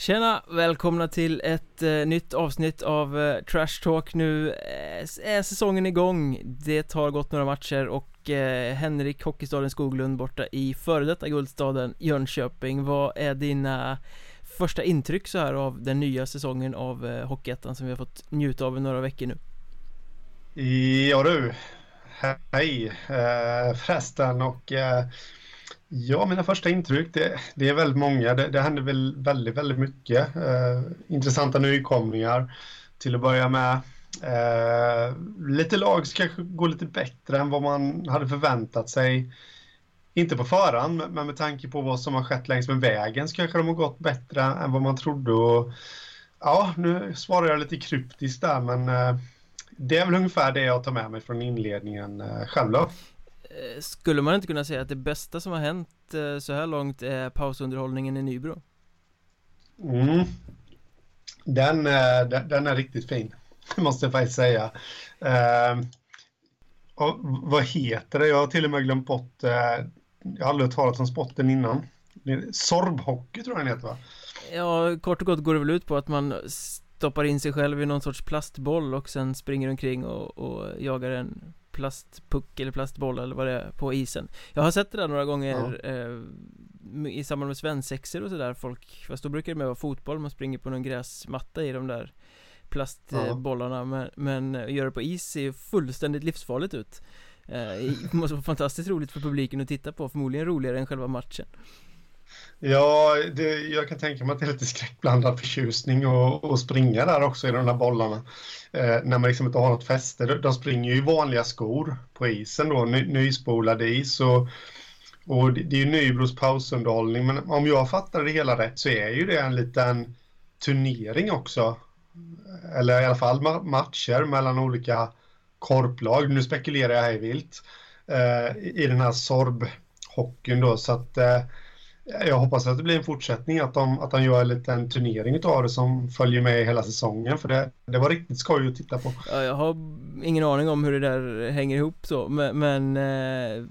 Tjena! Välkomna till ett eh, nytt avsnitt av eh, Trash Talk Nu eh, är säsongen igång Det har gått några matcher och eh, Henrik Hockeystaden Skoglund borta i före detta guldstaden Jönköping Vad är dina första intryck så här av den nya säsongen av eh, Hockeyettan som vi har fått njuta av i några veckor nu? Ja du, hej eh, förresten och eh, Ja, mina första intryck, det, det är väldigt många. Det, det händer väl väldigt, väldigt mycket. Eh, intressanta nykomlingar till att börja med. Eh, lite lag som kanske går lite bättre än vad man hade förväntat sig. Inte på förhand, men med tanke på vad som har skett längs med vägen så kanske de har gått bättre än vad man trodde. Och, ja, nu svarar jag lite kryptiskt där, men eh, det är väl ungefär det jag tar med mig från inledningen eh, själv då. Eh, skulle man inte kunna säga att det bästa som har hänt eh, så här långt är pausunderhållningen i Nybro? Mm. Den, eh, den, den, är riktigt fin, måste jag faktiskt säga. Uh, och vad heter det? Jag har till och med glömt bort, uh, jag har aldrig hört talat om spotten innan. Sorbhockey tror jag den heter va? Ja, kort och gott går det väl ut på att man stoppar in sig själv i någon sorts plastboll och sen springer omkring och, och jagar en plastpuck eller plastboll eller vad det är på isen Jag har sett det där några gånger ja. eh, i samband med svensexor och sådär folk, fast då brukar det mer vara fotboll, man springer på någon gräsmatta i de där plastbollarna ja. men, men att göra det på is ser ju fullständigt livsfarligt ut eh, Det måste vara fantastiskt roligt för publiken att titta på, förmodligen roligare än själva matchen Ja, det, jag kan tänka mig att det är lite skräckblandad förtjusning och, och springa där också i de där bollarna. Eh, när man liksom inte har något fäste. De, de springer ju i vanliga skor på isen då, ny, nyspolad is och, och det, det är ju Nybros pausunderhållning. Men om jag fattar det hela rätt så är ju det en liten turnering också. Eller i alla fall matcher mellan olika korplag. Nu spekulerar jag hej vilt. Eh, I den här sorbhockeyn då så att eh, jag hoppas att det blir en fortsättning, att de, att de gör en liten turnering av det som följer med hela säsongen för det, det var riktigt skoj att titta på. Ja, jag har ingen aning om hur det där hänger ihop så, men, men eh,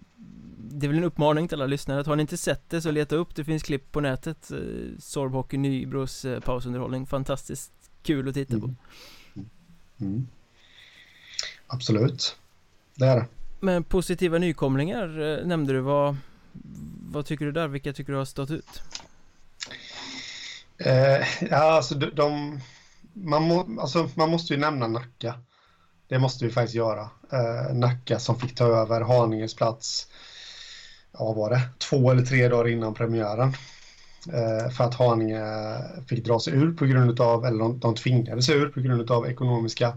det är väl en uppmaning till alla lyssnare att har ni inte sett det så leta upp, det finns klipp på nätet eh, Sorbhockey Nybros eh, pausunderhållning, fantastiskt kul att titta på. Mm. Mm. Absolut, det är det. Men positiva nykomlingar eh, nämnde du, vad vad tycker du där? Vilka tycker du har stått ut? Eh, ja, alltså de, de man, må, alltså man måste ju nämna Nacka. Det måste vi faktiskt göra. Eh, Nacka som fick ta över Haninges plats, ja vad var det, två eller tre dagar innan premiären. Eh, för att Haninge fick dra sig ur på grund av, eller de, de tvingades sig ur på grund av ekonomiska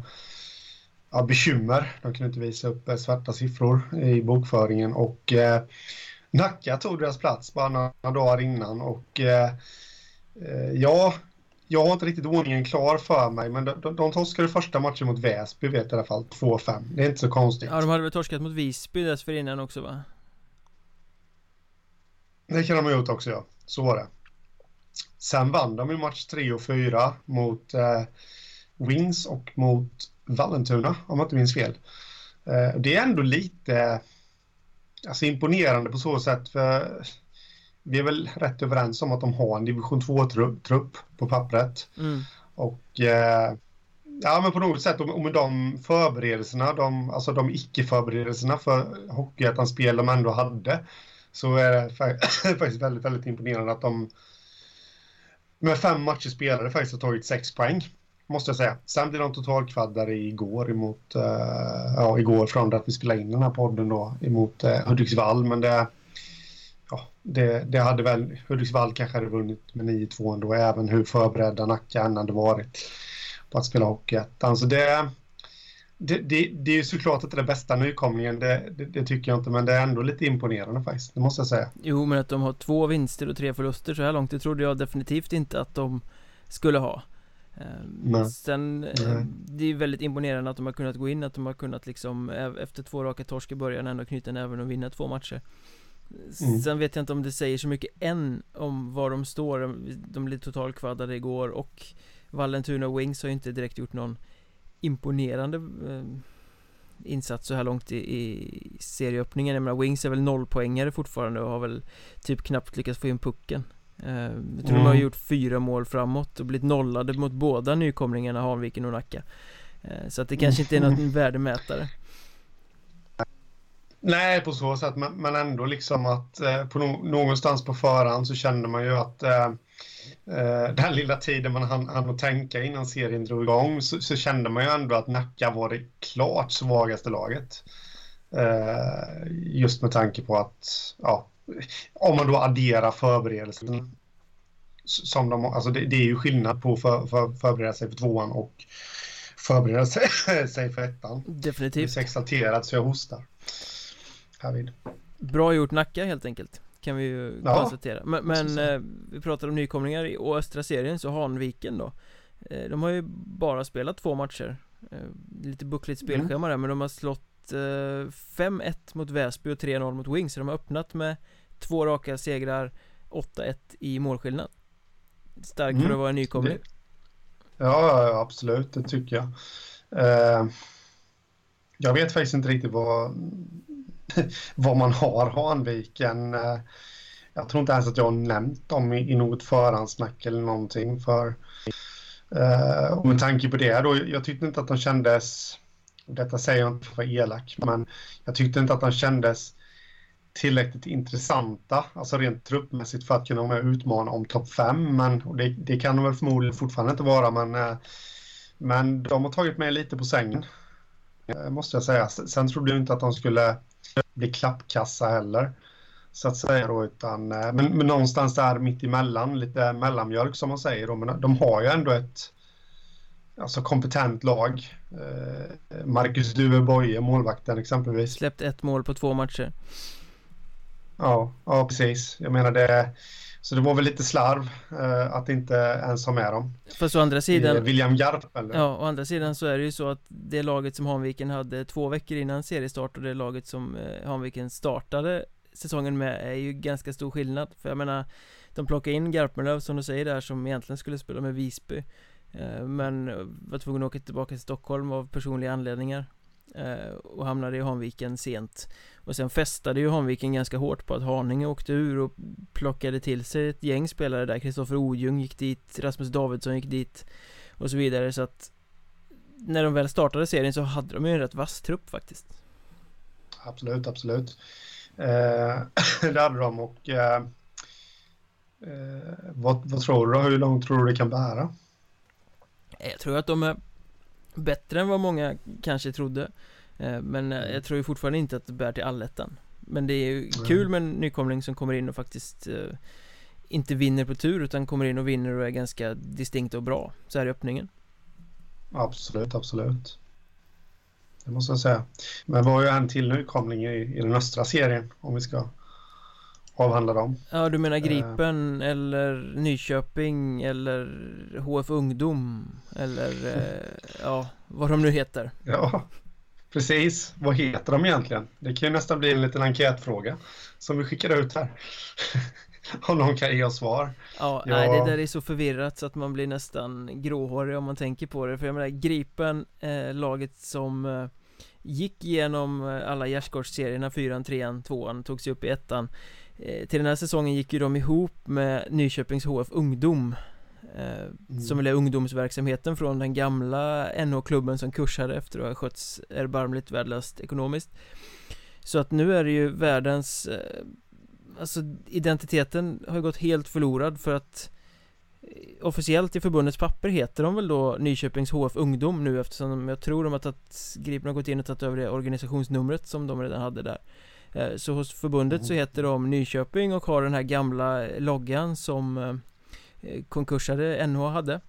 ja, bekymmer. De kunde inte visa upp eh, svarta siffror i bokföringen och eh, Nacka tog deras plats bara några dagar innan och eh, eh, ja, jag har inte riktigt ordningen klar för mig men de, de, de torskade första matchen mot Väsby vet jag i alla fall, 2-5. Det är inte så konstigt. Ja, de hade väl torskat mot Visby dessförinnan också va? Det kan de ha gjort också ja, så var det. Sen vann de i match 3 och 4 mot eh, Wings och mot Vallentuna om jag inte minns fel. Eh, det är ändå lite alltså imponerande på så sätt. För vi är väl rätt överens om att de har en division 2-trupp på pappret. Mm. Och eh, ja, men på något sätt och med de förberedelserna, de, alltså de icke-förberedelserna för Hockeyettan-spel de ändå hade, så är det faktiskt väldigt, väldigt imponerande att de med fem matcher spelade faktiskt har tagit sex poäng måste jag säga. Sen blev de totalkvaddare igår emot, uh, ja igår från att vi spelade in den här podden då emot uh, Hudiksvall men det, ja, det, det hade väl, Hudiksvall kanske hade vunnit med 9-2 ändå även hur förberedda Nacka än hade varit på att spela Hockeyettan. Alltså det, det, det, det är ju såklart inte den bästa nykomlingen, det, det, det, tycker jag inte, men det är ändå lite imponerande faktiskt, det måste jag säga. Jo, men att de har två vinster och tre förluster så här långt, det trodde jag definitivt inte att de skulle ha. Nej. Sen, Nej. det är väldigt imponerande att de har kunnat gå in, att de har kunnat liksom efter två raka torsk i början ändå knyta näven och vinna två matcher mm. Sen vet jag inte om det säger så mycket än om var de står, de blev totalkvaddade igår och Vallentuna Wings har ju inte direkt gjort någon imponerande eh, insats så här långt i, i serieöppningen Jag menar Wings är väl nollpoängare fortfarande och har väl typ knappt lyckats få in pucken Eh, jag tror mm. de har gjort fyra mål framåt och blivit nollade mot båda nykomlingarna Hanviken och Nacka eh, Så att det kanske inte är någon värdemätare Nej, på så sätt, men, ändå liksom att eh, på någonstans på förhand så kände man ju att eh, eh, den lilla tiden man hann, hann att tänka innan serien drog igång så, så, kände man ju ändå att Nacka var det klart svagaste laget. Just med tanke på att, ja, om man då adderar förberedelsen som de, alltså det, det är ju skillnad på för, för, förbereda sig för tvåan och förbereda sig, sig för ettan. Definitivt. Jag är så exalterad så jag hostar. Härvid. Bra gjort Nacka helt enkelt Kan vi ju ja, konstatera Men, men eh, vi pratar om nykomlingar i östra serien så Hanviken då eh, De har ju bara spelat två matcher eh, Lite buckligt spelschema mm. där men de har slått 5-1 eh, mot Väsby och 3-0 mot Wings Så de har öppnat med två raka segrar 8-1 i målskillnad Starkt mm. för att vara nykomling Ja, absolut, det tycker jag eh, Jag vet faktiskt inte riktigt vad vad man har Hanviken. Eh, jag tror inte ens att jag har nämnt dem i, i något förhandsnack eller någonting för uh, och med tanke på det då, jag tyckte inte att de kändes, detta säger jag inte för att vara elak, men jag tyckte inte att de kändes tillräckligt intressanta, alltså rent truppmässigt för att kunna vara med och utmana om topp 5, men det, det, kan de väl förmodligen fortfarande inte vara, men, eh, men de har tagit mig lite på sängen, eh, måste jag säga. Sen trodde jag inte att de skulle bli klappkassa heller. Så att säga då, utan, eh, men, men någonstans där mitt emellan, lite mellanmjölk som man säger då, men de har ju ändå ett alltså kompetent lag. Eh, Marcus Duveboye, målvakten exempelvis. Släppt ett mål på två matcher. Ja, ja precis. Jag menar det så det var väl lite slarv eh, att inte ens ha med dem Fast å andra sidan eh, William Garp eller? Ja, å andra sidan så är det ju så att det laget som Hanviken hade två veckor innan seriestart och det laget som eh, Hanviken startade säsongen med är ju ganska stor skillnad För jag menar De plockade in Garpenlöv som du säger där som egentligen skulle spela med Visby Eh, men var tvungen att åka tillbaka till Stockholm av personliga anledningar eh, Och hamnade i Hanviken sent och sen festade ju Hanviken ganska hårt på att Haninge åkte ur och plockade till sig ett gäng spelare där Kristoffer Ojung gick dit, Rasmus Davidsson gick dit och så vidare så att när de väl startade serien så hade de ju en rätt vass trupp faktiskt. Absolut, absolut. Eh, det hade de och eh, eh vad, vad, tror du? Hur långt tror du det kan bära? Jag tror att de är bättre än vad många kanske trodde. Eh, men eh, mm. jag tror ju fortfarande inte att det bär till allettan. Men det är ju kul med en nykomling som kommer in och faktiskt eh, Inte vinner på tur utan kommer in och vinner och är ganska distinkt och bra. Så här i öppningen. Absolut, absolut. Det måste jag säga. Men vad är en till nykomling i, i den östra serien om vi ska avhandla dem Ja du menar Gripen uh, eller Nyköping eller HF Ungdom eller uh, ja vad de nu heter Ja Precis, vad heter de egentligen? Det kan ju nästan bli en liten enkätfråga som vi skickar ut här. om någon kan ge oss svar. Ja, ja, nej det där är så förvirrat så att man blir nästan gråhårig om man tänker på det. För jag menar, Gripen, eh, laget som eh, gick igenom eh, alla gärdsgårdsserierna, fyran, trean, tvåan, tog sig upp i ettan. Eh, till den här säsongen gick ju de ihop med Nyköpings HF Ungdom Eh, mm. Som är ungdomsverksamheten från den gamla NH-klubben som kursade efter att ha skötts erbarmligt värdelöst ekonomiskt Så att nu är det ju världens eh, Alltså identiteten har ju gått helt förlorad för att Officiellt i förbundets papper heter de väl då Nyköpings HF Ungdom nu eftersom jag tror de har tagit Gripen har gått in och tagit över det organisationsnumret som de redan hade där Så hos förbundet så mm. heter de Nyköping och har den här gamla loggan som Eh, konkursade NH hade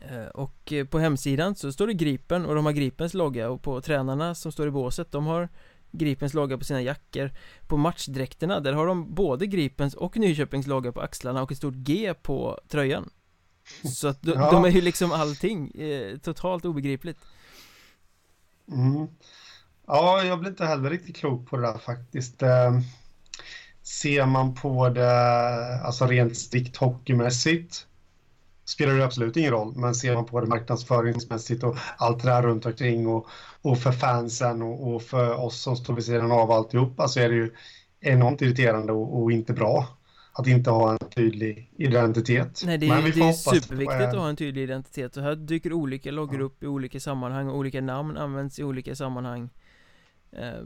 eh, och eh, på hemsidan så står det Gripen och de har Gripens logga och på tränarna som står i båset de har Gripens logga på sina jackor På matchdräkterna där har de både Gripens och Nyköpings logga på axlarna och ett stort G på tröjan Så att de, ja. de är ju liksom allting eh, Totalt obegripligt mm. Ja, jag blir inte heller riktigt klok på det där faktiskt eh, Ser man på det alltså rent strikt hockeymässigt spelar det absolut ingen roll, men ser man på det marknadsföringsmässigt och allt det där runt omkring och, och för fansen och, och, för oss som står vid sidan av alltihop så är det ju enormt irriterande och, och inte bra. att inte ha en tydlig identitet. Nej, det är, det är superviktigt att ha en tydlig identitet och här dyker olika loggor upp i olika sammanhang och olika namn används i olika sammanhang. Eh,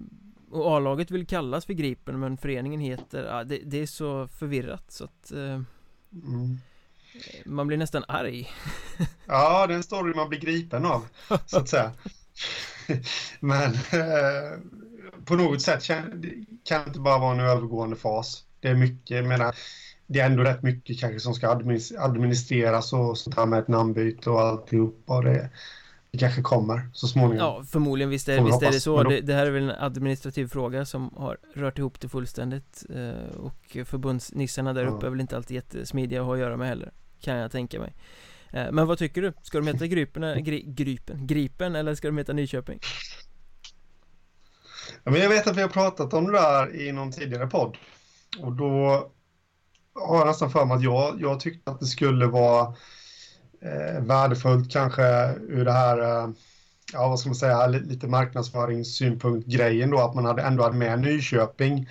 och A-laget vill kallas för Gripen men föreningen heter, ja, det, det är så förvirrat så att eh, mm. Man blir nästan arg. Ja, det är en story man blir gripen av Så att säga. Men eh, På något sätt kan, det inte bara vara en övergående fas. Det är mycket, menar det är ändå rätt mycket kanske som ska administreras och sånt här med ett namnbyte och alltihopa och det, det kanske kommer så småningom Ja, förmodligen visst är, visst är det så det, det, här är väl en administrativ fråga som har rört ihop det fullständigt eh, Och förbundsnissarna där uppe ja. är väl inte alltid jättesmidiga att ha att göra med heller Kan jag tänka mig eh, Men vad tycker du? Ska de heta Grypen, gri, Grypen, Gripen eller ska de heta Nyköping? Ja, men jag vet att vi har pratat om det där i någon tidigare podd Och då har jag nästan för mig att jag, jag tyckte att det skulle vara eh, värdefullt kanske ur det här, eh, ja vad ska man säga, lite marknadsföringssynpunkt grejen då, att man hade ändå hade med Nyköping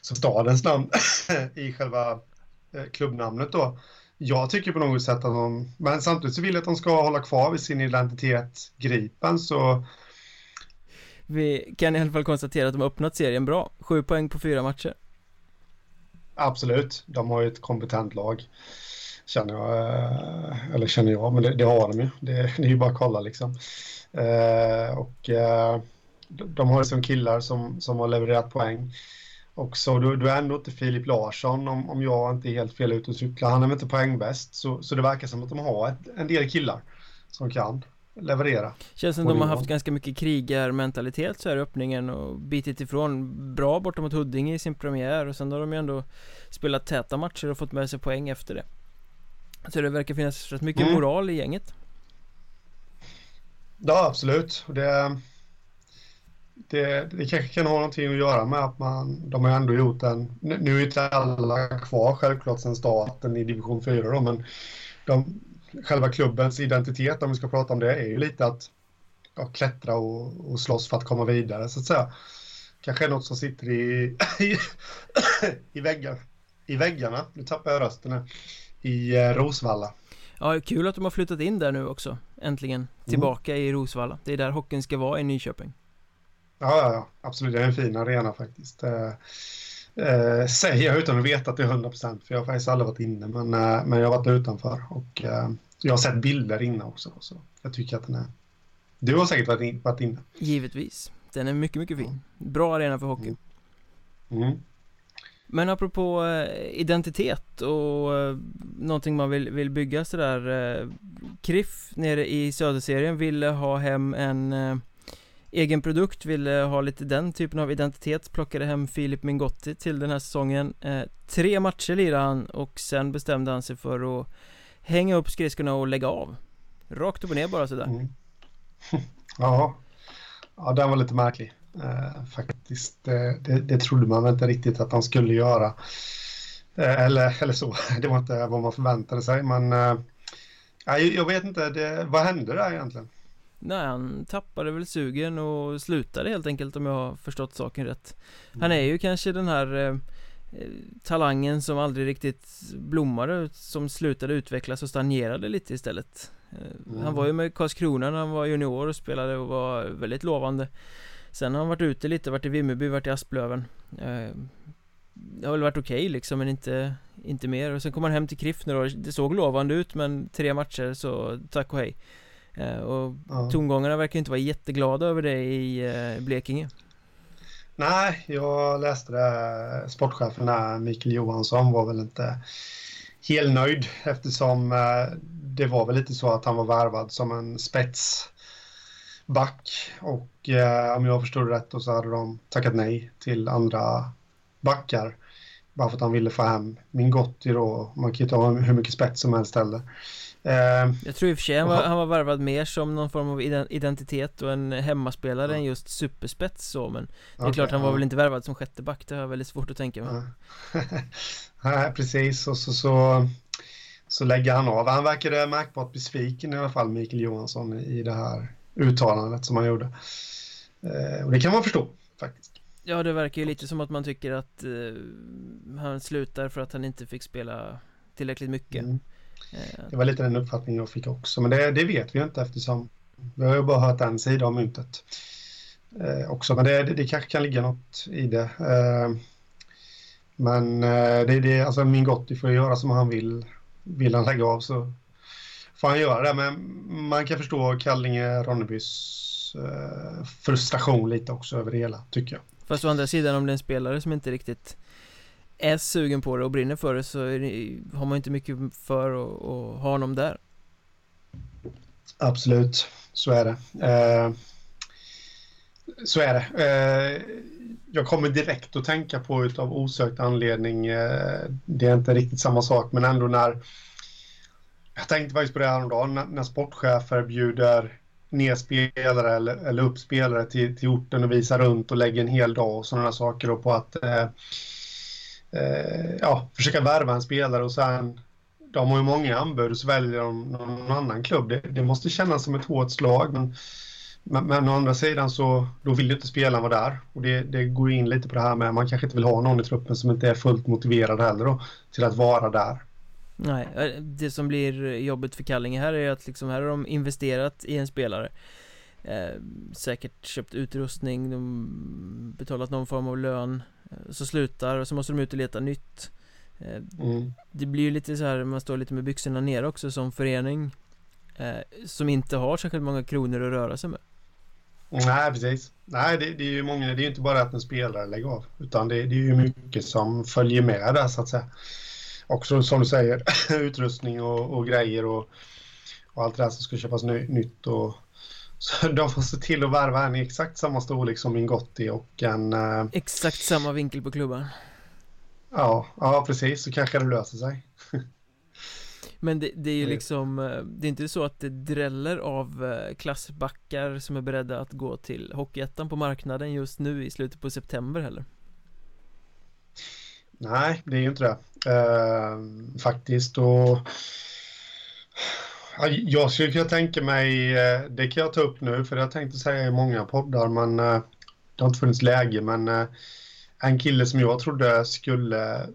som stadens namn i själva eh, klubbnamnet då. Jag tycker på något sätt att de, men samtidigt så vill jag att de ska hålla kvar vid sin identitet Gripen så vi kan i alla fall konstatera att de har öppnat serien bra. Sju poäng på fyra matcher. Absolut, de har ju ett kompetent lag. Känner jag, eh, eller känner jag, men det, det har de ju. Det, det, är ju bara att kolla liksom. Eh, och eh, de har ju som killar som, som har levererat poäng. Och så du, du är ändå inte Filip Larsson om, om jag inte är helt fel ute och cyklar. Han är väl inte poängbäst. Så, så det verkar som att de har ett, en del killar som kan leverera. Känns som de har haft ganska mycket krigarmentalitet så här i öppningen och bitit ifrån bra borta mot Huddinge i sin premiär och sen har de ju ändå spelat täta matcher och fått med sig poäng efter det. Så det verkar finnas rätt mycket mm. moral i gänget. Ja, absolut. Det, det, det kanske kan ha någonting att göra med att man, de har ändå gjort en, nu är inte alla kvar självklart sen starten i division 4 då, men de, själva klubbens identitet, om vi ska prata om det, är ju lite att ja, klättra och, och slåss för att komma vidare så att säga. Kanske är något som sitter i, i, i, väggar, i väggarna, nu tappar jag rösten här, i eh, Rosvalla. Ja, kul att de har flyttat in där nu också, äntligen, tillbaka mm. i Rosvalla. Det är där hockeyn ska vara i Nyköping. Ja, ja, ja, absolut, det är en fin arena faktiskt. Eh, eh, säger jag utan att veta att det är 100% för jag har faktiskt aldrig varit inne men, eh, men jag har varit utanför och eh, jag har sett bilder inne också så jag tycker att den är Du har säkert varit, in, varit inne Givetvis Den är mycket mycket fin Bra arena för hockey mm. Mm. Men apropå eh, identitet och eh, någonting man vill, vill bygga sådär eh, Kriff nere i söderserien ville ha hem en eh, egen produkt, ville ha lite den typen av identitet Plockade hem Filip Mingotti till den här säsongen. Eh, Tre matcher lirade han och sen bestämde han sig för att hänga upp skridskorna och lägga av. Rakt upp och ner bara sådär. Mm. Ja. Ja, den var lite märklig faktiskt det, det, trodde man väl inte riktigt att han skulle göra. Eh, eller, eller så, det var inte vad man förväntade sig men eh, jag vet inte, det, vad hände där egentligen? Nej, han tappade väl sugen och slutade helt enkelt om jag har förstått saken rätt. Han är ju kanske den här eh, talangen som aldrig riktigt blommade Som slutade utvecklas och stagnerade lite istället. Mm. Han var ju med Karlskrona när han var junior och spelade och var väldigt lovande Sen har han varit ute lite, varit i Vimmerby, varit i Asplöven eh, Det har väl varit okej okay, liksom men inte, inte mer och sen kom han hem till Kriff och det såg lovande ut men tre matcher så tack och hej Eh, och ja. tongångarna verkar inte vara jätteglada över det i eh, Blekinge. Nej, jag läste det. Sportchefen där, Mikael Johansson, var väl inte helt nöjd eftersom eh, det var väl lite så att han var värvad som en spetsback och om jag förstod det rätt så hade de tackat nej till andra backar bara för att han ville få hem Mingotti då. Man kan ju ta hur mycket spets som helst heller. Eh, jag tror i och för sig han var, han var värvad mer som någon form av identitet och en hemmaspelare ja. än just superspets så men Det är okay, klart han var ja. väl inte värvad som sjätteback, det har jag väldigt svårt att tänka mig Nej precis och så, så, så lägger han av, han verkade märkbart besviken i alla fall Mikael Johansson i det här uttalandet som han gjorde eh, Och det kan man förstå faktiskt Ja, det verkar ju lite som att man tycker att uh, han slutar för att han inte fick spela tillräckligt mycket. Mm. Uh, det var lite den uppfattningen jag fick också, men det, det vet vi inte eftersom vi har ju bara hört en sida av myntet uh, också, men det, det, det, kanske kan ligga något i det. men det, det, alltså min Gotti får göra som han vill. Vill han lägga av så får han göra det, men man kan förstå Kallinge-Ronnebys frustration lite också över det hela, tycker jag. Fast å andra sidan om det är en spelare som inte riktigt är sugen på det och brinner för det så det, har man inte mycket för att, att ha honom där. Absolut, så är det. Eh, så är det. Eh, jag kommer direkt att tänka på utav osökt anledning, eh, det är inte riktigt samma sak, men ändå när jag tänkte faktiskt på det häromdagen när, när sportchefer bjuder ner spelare eller, eller upp spelare till, till orten och visar runt och lägger en hel dag och sådana saker och på att eh, eh, ja, försöka värva en spelare och sen de har ju många anbud och så väljer de någon annan klubb. Det, det måste kännas som ett hårt slag men, men, men, å andra sidan så då vill ju inte spelaren vara där och det, det går in lite på det här med man kanske inte vill ha någon i truppen som inte är fullt motiverad heller då till att vara där. Nej, eh, det som blir jobbigt för Kallinge här är att liksom här har de investerat i en spelare eh, Säkert köpt utrustning, de betalat någon form av lön eh, Så slutar och så måste de ut och leta nytt eh, mm. Det blir ju lite så här, man står lite med byxorna ner också som förening eh, Som inte har särskilt många kronor att röra sig med Nej, precis. Nej, det, det är ju många, det är inte bara att en spelare lägger av, utan det, det är ju mycket som följer med där så att säga också som du säger utrustning och, och grejer och, och, allt det där som ska köpas ny, nytt. Och, så de får se till att värva en i exakt samma storlek som min Gotti och en... Eh, exakt samma vinkel på klubban. Ja, ja precis. Så kanske det löser sig. Men det, det, är ju liksom eh, Det är inte så att det dräller av eh, klassbackar som är beredda att gå till Hockeyettan på marknaden just nu i slutet på september heller Nej, det är ju inte det. Uh, faktiskt. Och... Jag skulle kunna tänka mig, eh, det kan jag ta upp nu, för jag tänkte säga i många poddar, men uh, det har inte funnits läge, men uh, en kille som jag trodde skulle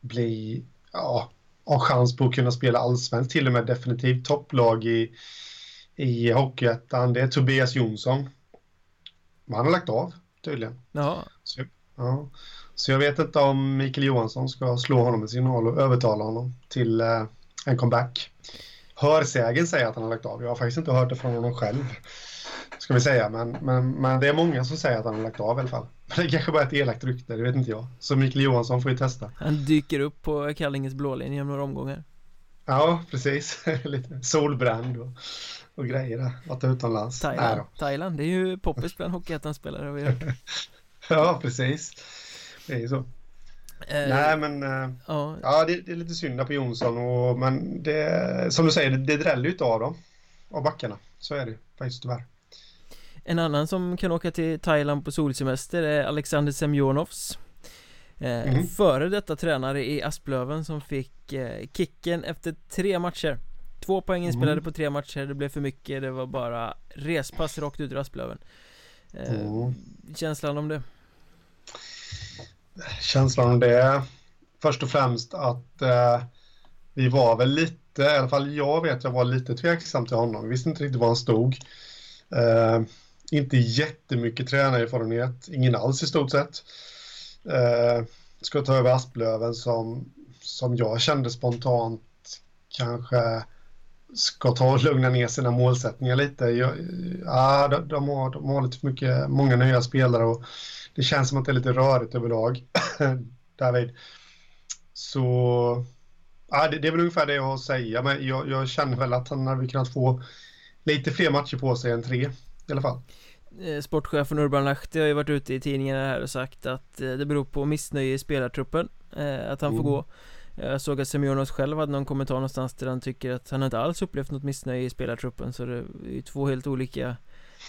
bli, ja, ha chans på att kunna spela allsvenskt, till och med definitivt topplag i, i Hockeyettan, det är Tobias Jonsson. Men han har lagt av, tydligen. Ja. Så, ja. Så jag vet inte om Mikael Johansson ska slå honom med signal och övertala honom till eh, en comeback. Hörsägen säger att han har lagt av. Jag har faktiskt inte hört det från honom själv. Ska vi säga, men, men, men det är många som säger att han har lagt av i alla fall. Men det kanske bara är ett elakt rykte, det vet inte jag. Så Mikael Johansson får ju testa. Han dyker upp på Kallinges blålinje om några omgångar. Ja, precis. Lite solbränd och, och grejer där. Varit utomlands. Thailand, Thailand, det är ju poppis bland Hockeyettan-spelare har vi hört. ja, precis. Det är ju så. Eh, Nej men, eh, ja, ja det, det, är lite synd på Jonsson och, men det, som du säger, det, det dräller ju inte av dem. Av backarna, så är det faktiskt tyvärr. En annan som kan åka till Thailand på solsemester är Alexander Semjonovs eh, mm. Före detta tränare i Asplöven som fick eh, kicken efter tre matcher Två poäng inspelade mm. på tre matcher, det blev för mycket, det var bara respass rakt ut ur Asplöven mm. Känslan om det? Känslan om det först och främst att eh, vi var väl lite, i alla fall jag vet jag var lite tveksam till honom. Vi visste inte riktigt var han stod. Eh, inte jättemycket tränarerfarenhet, ingen alls i stort sett. Eh, ska ta över Asplöven som, som jag kände spontant kanske ska ta och lugna ner sina målsättningar lite. Jag, ja, de, de, har, de har lite för mycket, många nya spelare och det känns som att det är lite rörigt överlag, David. Så ja, det, det är väl ungefär det jag har att säga, men jag, jag känner väl att han hade kunnat få lite fler matcher på sig än tre i alla fall. Eh, sportchefen Urban Lahti har ju varit ute i tidningarna här och sagt att eh, det beror på missnöje i spelartruppen eh, Att han får mm. gå Jag såg att Semyonos själv hade någon kommentar någonstans där han tycker att han inte alls upplevt något missnöje i spelartruppen Så det är ju två helt olika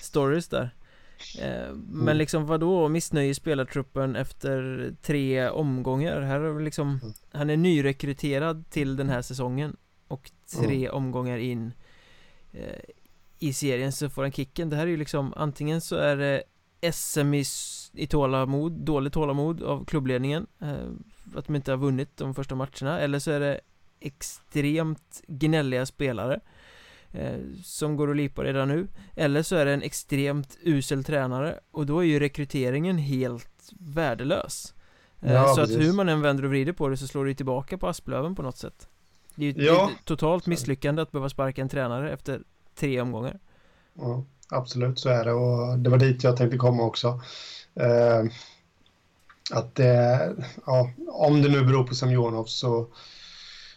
stories där Eh, men mm. liksom vadå missnöje i spelartruppen efter tre omgångar? Här är liksom, mm. han är nyrekryterad till den här säsongen och tre mm. omgångar in eh, i serien så får han kicken. Det här är ju liksom antingen så är det SM i, i tålamod, dåligt tålamod av klubbledningen eh, Att de inte har vunnit de första matcherna Eller så är det extremt gnälliga spelare eh, Som går att lipa redan nu Eller så är det en extremt usel tränare Och då är ju rekryteringen helt värdelös eh, ja, Så precis. att hur man än vänder och vrider på det så slår det tillbaka på Asplöven på något sätt Det är ju ja. totalt misslyckande att behöva sparka en tränare efter tre omgångar Ja, absolut så är det och det var dit jag tänkte komma också. Eh, att det, ja, om det nu beror på Semjonov så,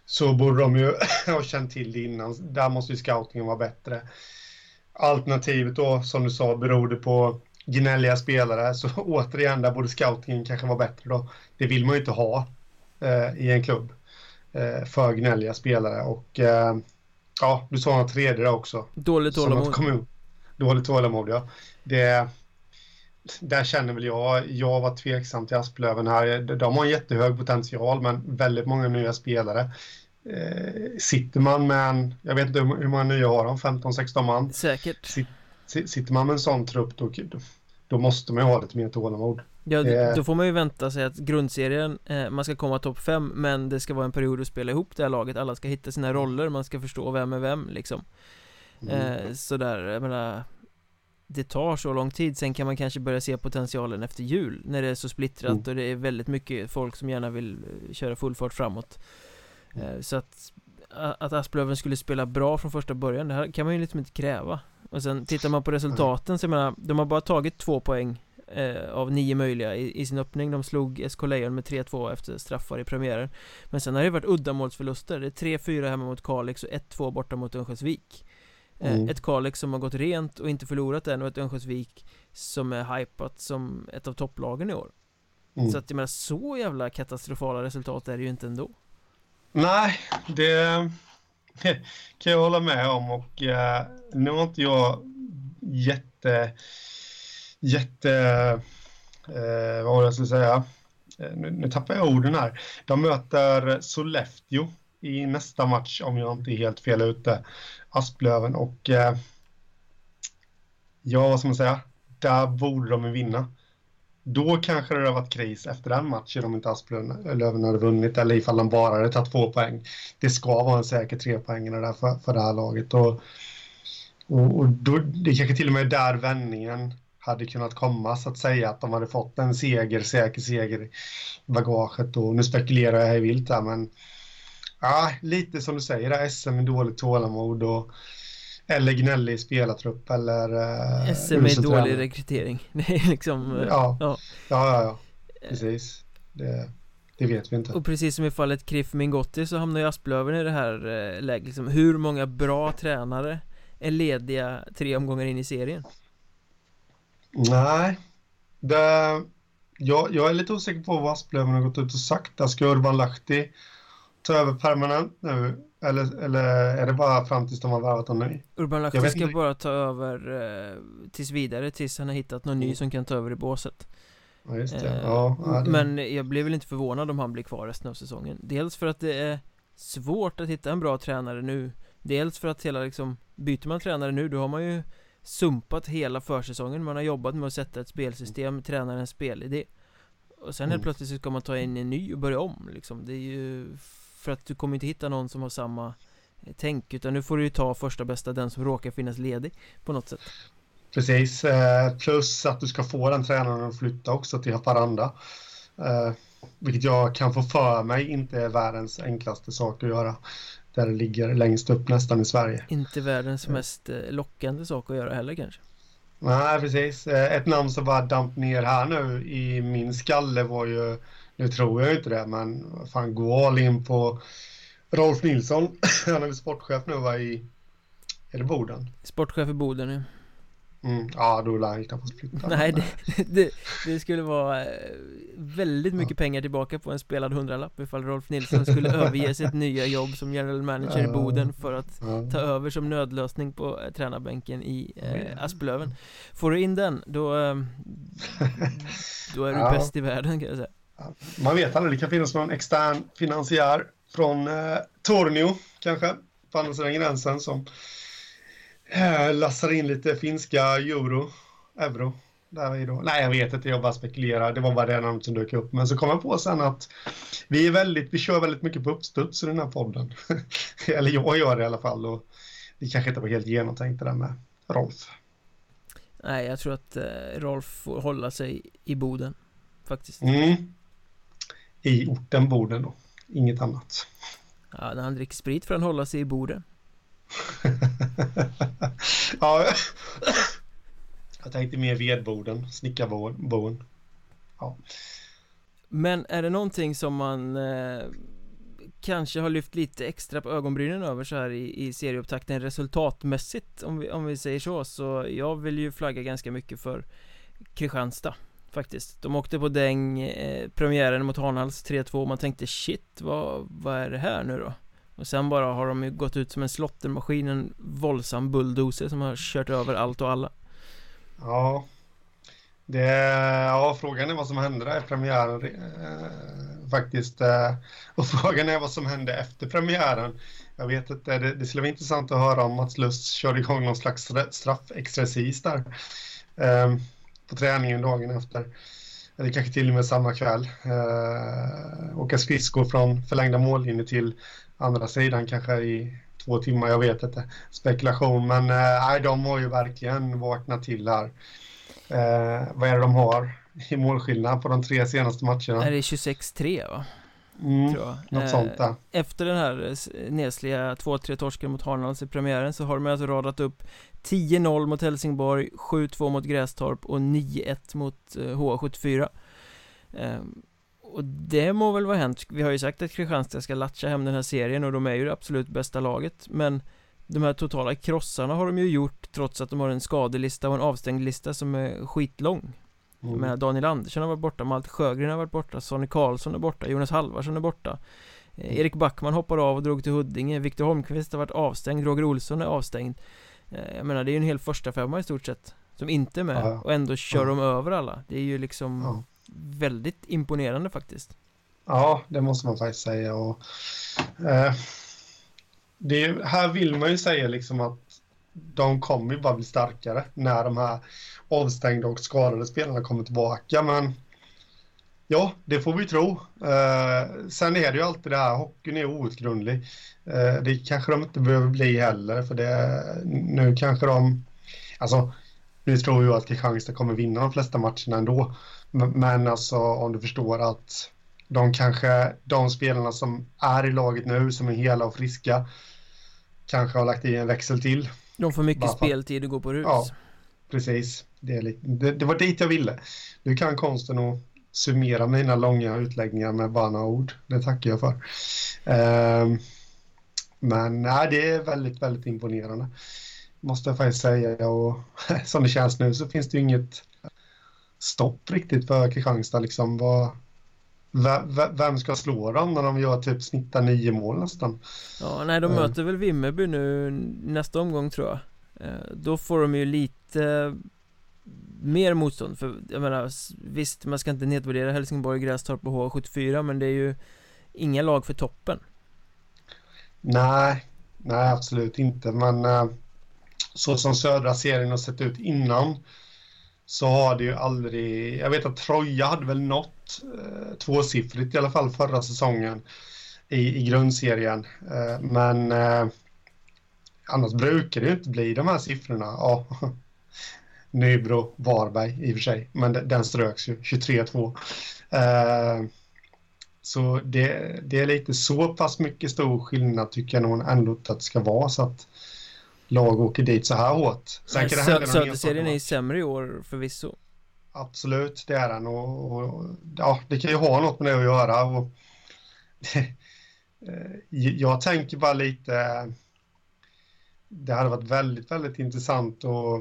så borde de ju ha känt till det innan. Där måste ju scoutingen vara bättre. Alternativet då, som du sa, beror det på gnälliga spelare. Så återigen, där borde scoutingen kanske vara bättre då. Det vill man ju inte ha eh, i en klubb. Eh, för gnälliga spelare och eh, ja, du sa något tredje där också. Dåligt tålamod dåligt tålamod, ja. Det, där känner väl jag, jag var tveksam till Asplöven här. De har en jättehög potential, men väldigt många nya spelare. Eh, sitter man med en, jag vet inte hur många nya har de, 15-16 man? Säkert. sitter man med en sån trupp, då, då måste man ju ha lite mer tålamod. Ja, eh. då får man ju vänta sig att grundserien, eh, man ska komma topp 5 Men det ska vara en period att spela ihop det här laget Alla ska hitta sina roller, man ska förstå vem är vem liksom mm. eh, Sådär, jag menar det tar så lång tid, sen kan man kanske börja se potentialen efter jul När det är så splittrat mm. och det är väldigt mycket folk som gärna vill eh, köra full fart framåt. Mm. Så att Att Asplöven skulle spela bra från första början, det här kan man ju liksom inte kräva. Och sen tittar man på resultaten så jag menar, de har bara tagit två poäng eh, Av nio möjliga i, i, sin öppning. De slog SK Lejon med 3-2 efter straffar i premiären. Men sen har det varit uddamålsförluster. Det är 3-4 hemma mot Kalix och 1-2 borta mot Örnsköldsvik. Eh, mm. Ett Kalix som har gått rent och inte förlorat än och ett Örnsköldsvik som är hypat som ett av topplagen i år. Mm. Så att jag menar, så jävla katastrofala resultat är det ju inte ändå. Nej, det kan jag hålla med om och eh, nu har inte jag jätte jätte eh, vad var det jag skulle säga? Eh, nu, nu tappar jag orden här. De möter Sollefteå i nästa match om jag inte är helt fel ute. Asplöven och eh, ja, vad ska man säga? Där borde de vinna. Då kanske det hade varit kris efter den matchen om inte Asplöven eh, hade vunnit eller ifall de bara hade tagit två poäng. Det ska vara en säker trepoängare där för, för det här laget. Och, och, och då, det kanske till och med är där vändningen hade kunnat komma så att säga att de hade fått en seger, säker seger i bagaget och nu spekulerar jag här vilt där, men Ja, lite som du säger, där SM med dåligt tålamod och eller gnällig spelartrupp eller uh, SM med dålig rekrytering. Det är liksom uh, ja. ja. ja, ja, Precis. Det, det, vet vi inte. Och precis som i fallet Kriff Mingotti så hamnar ju Asplöven i det här uh, läget liksom, Hur många bra tränare är lediga tre omgångar in i serien? Nej. Det, jag, jag är lite osäker på vad Asplöven har gått ut och sagt. Ska Urban Lahti ta över permanent nu? Eller, eller är det bara fram tills de har värvat någon ny? Urban Lahti ska inte. bara ta över eh, tills vidare tills han har hittat någon mm. ny som kan ta över i båset Ja just det, eh, ja, det... Men jag blir väl inte förvånad om han blir kvar resten av säsongen Dels för att det är svårt att hitta en bra tränare nu Dels för att hela liksom Byter man tränare nu då har man ju Sumpat hela försäsongen Man har jobbat med att sätta ett spelsystem, tränarens spelidé Och sen mm. helt plötsligt så ska man ta in en ny och börja om liksom Det är ju för att du kommer inte hitta någon som har samma eh, tänk Utan nu får du ju ta första bästa den som råkar finnas ledig på något sätt. Precis, eh, plus att du ska få den tränaren att flytta också till Haparanda eh, Vilket jag kan få för mig inte är världens enklaste sak att göra Där det ligger längst upp nästan i Sverige. Inte världens mest lockande sak att göra heller kanske. Nej, precis. Ett namn som bara damp ner här nu i min skalle var ju nu tror jag inte det, men fan gå all in på Rolf Nilsson. Han är väl sportchef nu va, i... Är det Boden? Sportchef i Boden ja. Mm, ja, då lär han knappast flytta. Nej, det, det, det, skulle vara eh, väldigt mycket ja. pengar tillbaka på en spelad hundralapp ifall Rolf Nilsson skulle överge sitt nya jobb som general manager i Boden för att ja. ta över som nödlösning på eh, tränarbänken i eh, Asplöven. Får du in den, då, eh, då är du ja. bäst i världen kan jag säga man vet aldrig, det kan finnas någon extern finansiär från eh, Tornio kanske, på andra sidan gränsen som eh, lassar in lite finska euro, euro där vi då. Nej, jag vet inte, jag bara spekulerar. Det var bara det namnet som dök upp. Men så kom jag på sen att vi är väldigt, vi kör väldigt mycket på uppstuds i den här podden. Eller jag gör det i alla fall. Och det kanske inte var helt genomtänkt det där med Rolf. Nej, jag tror att eh, Rolf får hålla sig i Boden. Faktiskt. Mm. I orten Boden då. Inget annat. Ja, när han dricker sprit får han hålla sig i Boden. ja, jag tänkte mer vedboden, snickarboden. Ja. Men är det någonting som man eh, kanske har lyft lite extra på ögonbrynen över så här i, i serieupptakten resultatmässigt om vi, om vi säger så så jag vill ju flagga ganska mycket för Kristianstad faktiskt. De åkte på däng eh, premiären mot Hanhals 3-2 och man tänkte shit vad, vad är det här nu då? Och sen bara har de ju gått ut som en slottermaskin en våldsam bulldozer som har kört över allt och alla. Ja. Det, ja, frågan är vad som hände där i premiären eh, faktiskt. Eh, och frågan är vad som hände efter premiären. Jag vet inte, det, det skulle vara intressant att höra om Mats Lust körde igång någon slags straffexercis där. Eh, på träningen dagen efter. Eller kanske till och med samma kväll. Eh, åka skridskor från förlängda mållinjer till andra sidan kanske i två timmar, jag vet inte. Spekulation, men eh, de har ju verkligen vaknat till här. Eh, vad är det de har i målskillnad på de tre senaste matcherna? Är det 26-3 va? Mm, tror jag. Något eh, sånt där. Efter den här eh, nesliga 2-3 torsken mot Harnals i premiären så har de alltså radat upp 10-0 mot Helsingborg, 7-2 mot Grästorp och 9-1 mot H74 eh, Och det må väl vara hänt, vi har ju sagt att Kristianstad ska latcha hem den här serien och de är ju det absolut bästa laget men de här totala krossarna har de ju gjort trots att de har en skadelista och en avstängd lista som är skitlång mm. Med Daniel Andersson har varit borta, Malte Sjögren har varit borta, Sonny Karlsson är borta, Jonas Halvarsson är borta. Eh, Erik Backman hoppade av och drog till Huddinge, Viktor Holmqvist har varit avstängd, Roger Olsson är avstängd. Eh, Jag menar det är ju en hel första femma i stort sett Som inte är med. Ja. och ändå kör ja. de över alla. Det är ju liksom ja. väldigt imponerande faktiskt. Ja, det måste man faktiskt säga. Och eh, det, här vill man ju säga liksom att de kommer ju bara bli starkare när de här avstängda och skadade spelarna kommer tillbaka. Men ja, det får vi tro. Eh, sen är det ju alltid det här, hockeyn är outgrundlig. Eh, det kanske de inte behöver bli heller, för det, nu kanske de... Alltså, nu tror jag att Kristianstad kommer vinna de flesta matcherna ändå. Men, men alltså, om du förstår att de kanske, de spelarna som är i laget nu, som är hela och friska, kanske har lagt i en växel till. De får mycket speltid och gå på rus. Ja, precis. Det, lite, det, det, var dit jag ville. Du kan konsten att summera mina långa utläggningar med bara några ord. Det tackar jag för. Uh, men nej, det är väldigt, väldigt imponerande. Måste jag faktiskt säga. Och som det känns nu så finns det ju inget stopp riktigt för Kristianstad. Liksom. Vad, vem ska slå dem när de gör typ snittar nio mål nästan? Ja, nej de möter väl Vimmerby nu nästa omgång tror jag. Eh, Då får de ju lite mer motstånd för jag menar visst man ska inte nedvärdera Helsingborg, Grästorp och H74 men det är ju inga lag för toppen. Nej, nej absolut inte men eh, så som södra serien har sett ut innan så har det ju aldrig, jag vet att Troja hade väl nått eh, tvåsiffrigt i alla fall förra säsongen i, i grundserien. Eh, men eh, annars brukar det ju inte bli de här siffrorna. Ja, Nybro, Varberg i och för sig, men den ströks ju 23-2. Eh, så det, det, är lite så pass mycket stor skillnad tycker jag nog ändå att det ska vara så att lag åker dit så här hårt. Sen kan det hända Söderserien är ju sämre i år förvisso. Absolut, det är den och, och, ja, det kan ju ha något med det att göra. Och, jag tänker bara lite. Det hade varit väldigt, väldigt intressant och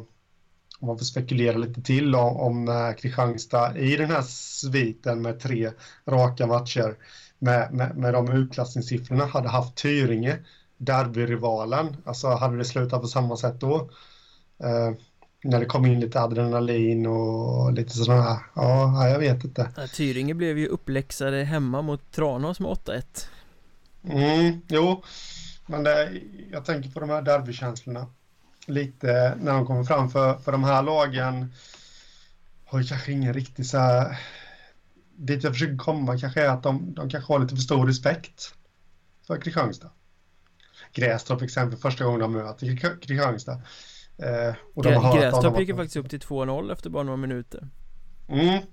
om man får spekulera lite till om, om Kristianstad i den här sviten med tre raka matcher med, med, med de utklassningssiffrorna hade haft Tyringe derbyrivalen. Alltså hade det slutat på samma sätt då? Eh, när det kom in lite adrenalin och lite sådana här, ja, jag vet inte. Ja, Tyringe blev ju uppläxade hemma mot Tranås med 8-1. Mm, jo, men det, jag tänker på de här derbykänslorna lite när de kommer fram för, för de här lagen har ju kanske ingen riktig så här... Dit jag försöker komma kanske är att de, de kanske har lite för stor respekt för Kristianstad. Grästorp exempel första gången de möter Kristianstad. Eh, och de har Grästorp gick ju faktiskt upp till 2-0 efter bara några minuter. Mm.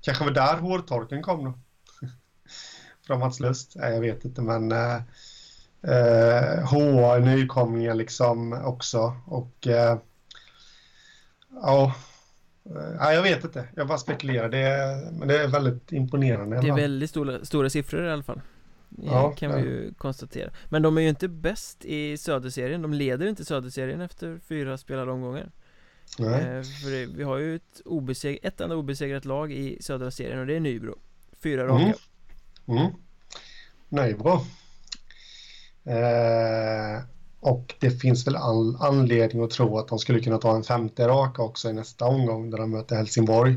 Kanske var där hårtorken kom då. Från Mats Lust? Nej, jag vet inte, men eh, eh, HA är nykomlingar liksom också och eh, ja, Nej, eh, jag vet inte. Jag bara spekulerar. Det är, men det är väldigt imponerande. Det är väldigt stora, stora siffror i alla fall. Ja, kan vi ju konstatera. Men de är ju inte bäst i Söderserien. De leder inte Söderserien efter fyra spelade omgångar. Nej. Eh, för det, vi har ju ett, obeseg, ett enda obesegrat lag i södra serien och det är Nybro. Fyra raka. Mm. Mm. Nybro. Eh, och det finns väl all anledning att tro att de skulle kunna ta en femte raka också i nästa omgång där de möter Helsingborg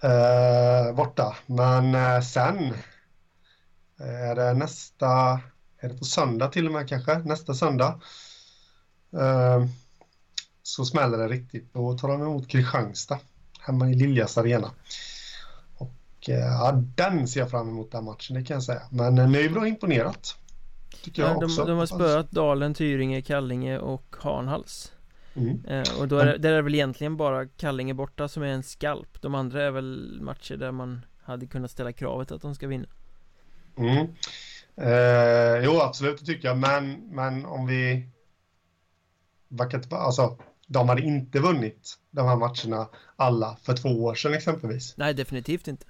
eh, borta. Men eh, sen är det nästa, är det på söndag till och med kanske, nästa söndag. Eh, så smäller det riktigt. Då tar de emot Kristianstad hemma i Liljas arena. Och eh, ja, den ser jag fram emot den matchen, det kan jag säga. Men eh, Nybro har imponerat. Tycker jag de, också. de har spöat Dalen, Tyringe, Kallinge och Hanhals. Mm. Eh, och då är det, där är det väl egentligen bara Kallinge borta som är en skalp. De andra är väl matcher där man hade kunnat ställa kravet att de ska vinna. Mm. Eh, jo, absolut, det tycker jag. Men, men om vi... Alltså, de hade inte vunnit de här matcherna alla för två år sedan exempelvis. Nej, definitivt inte.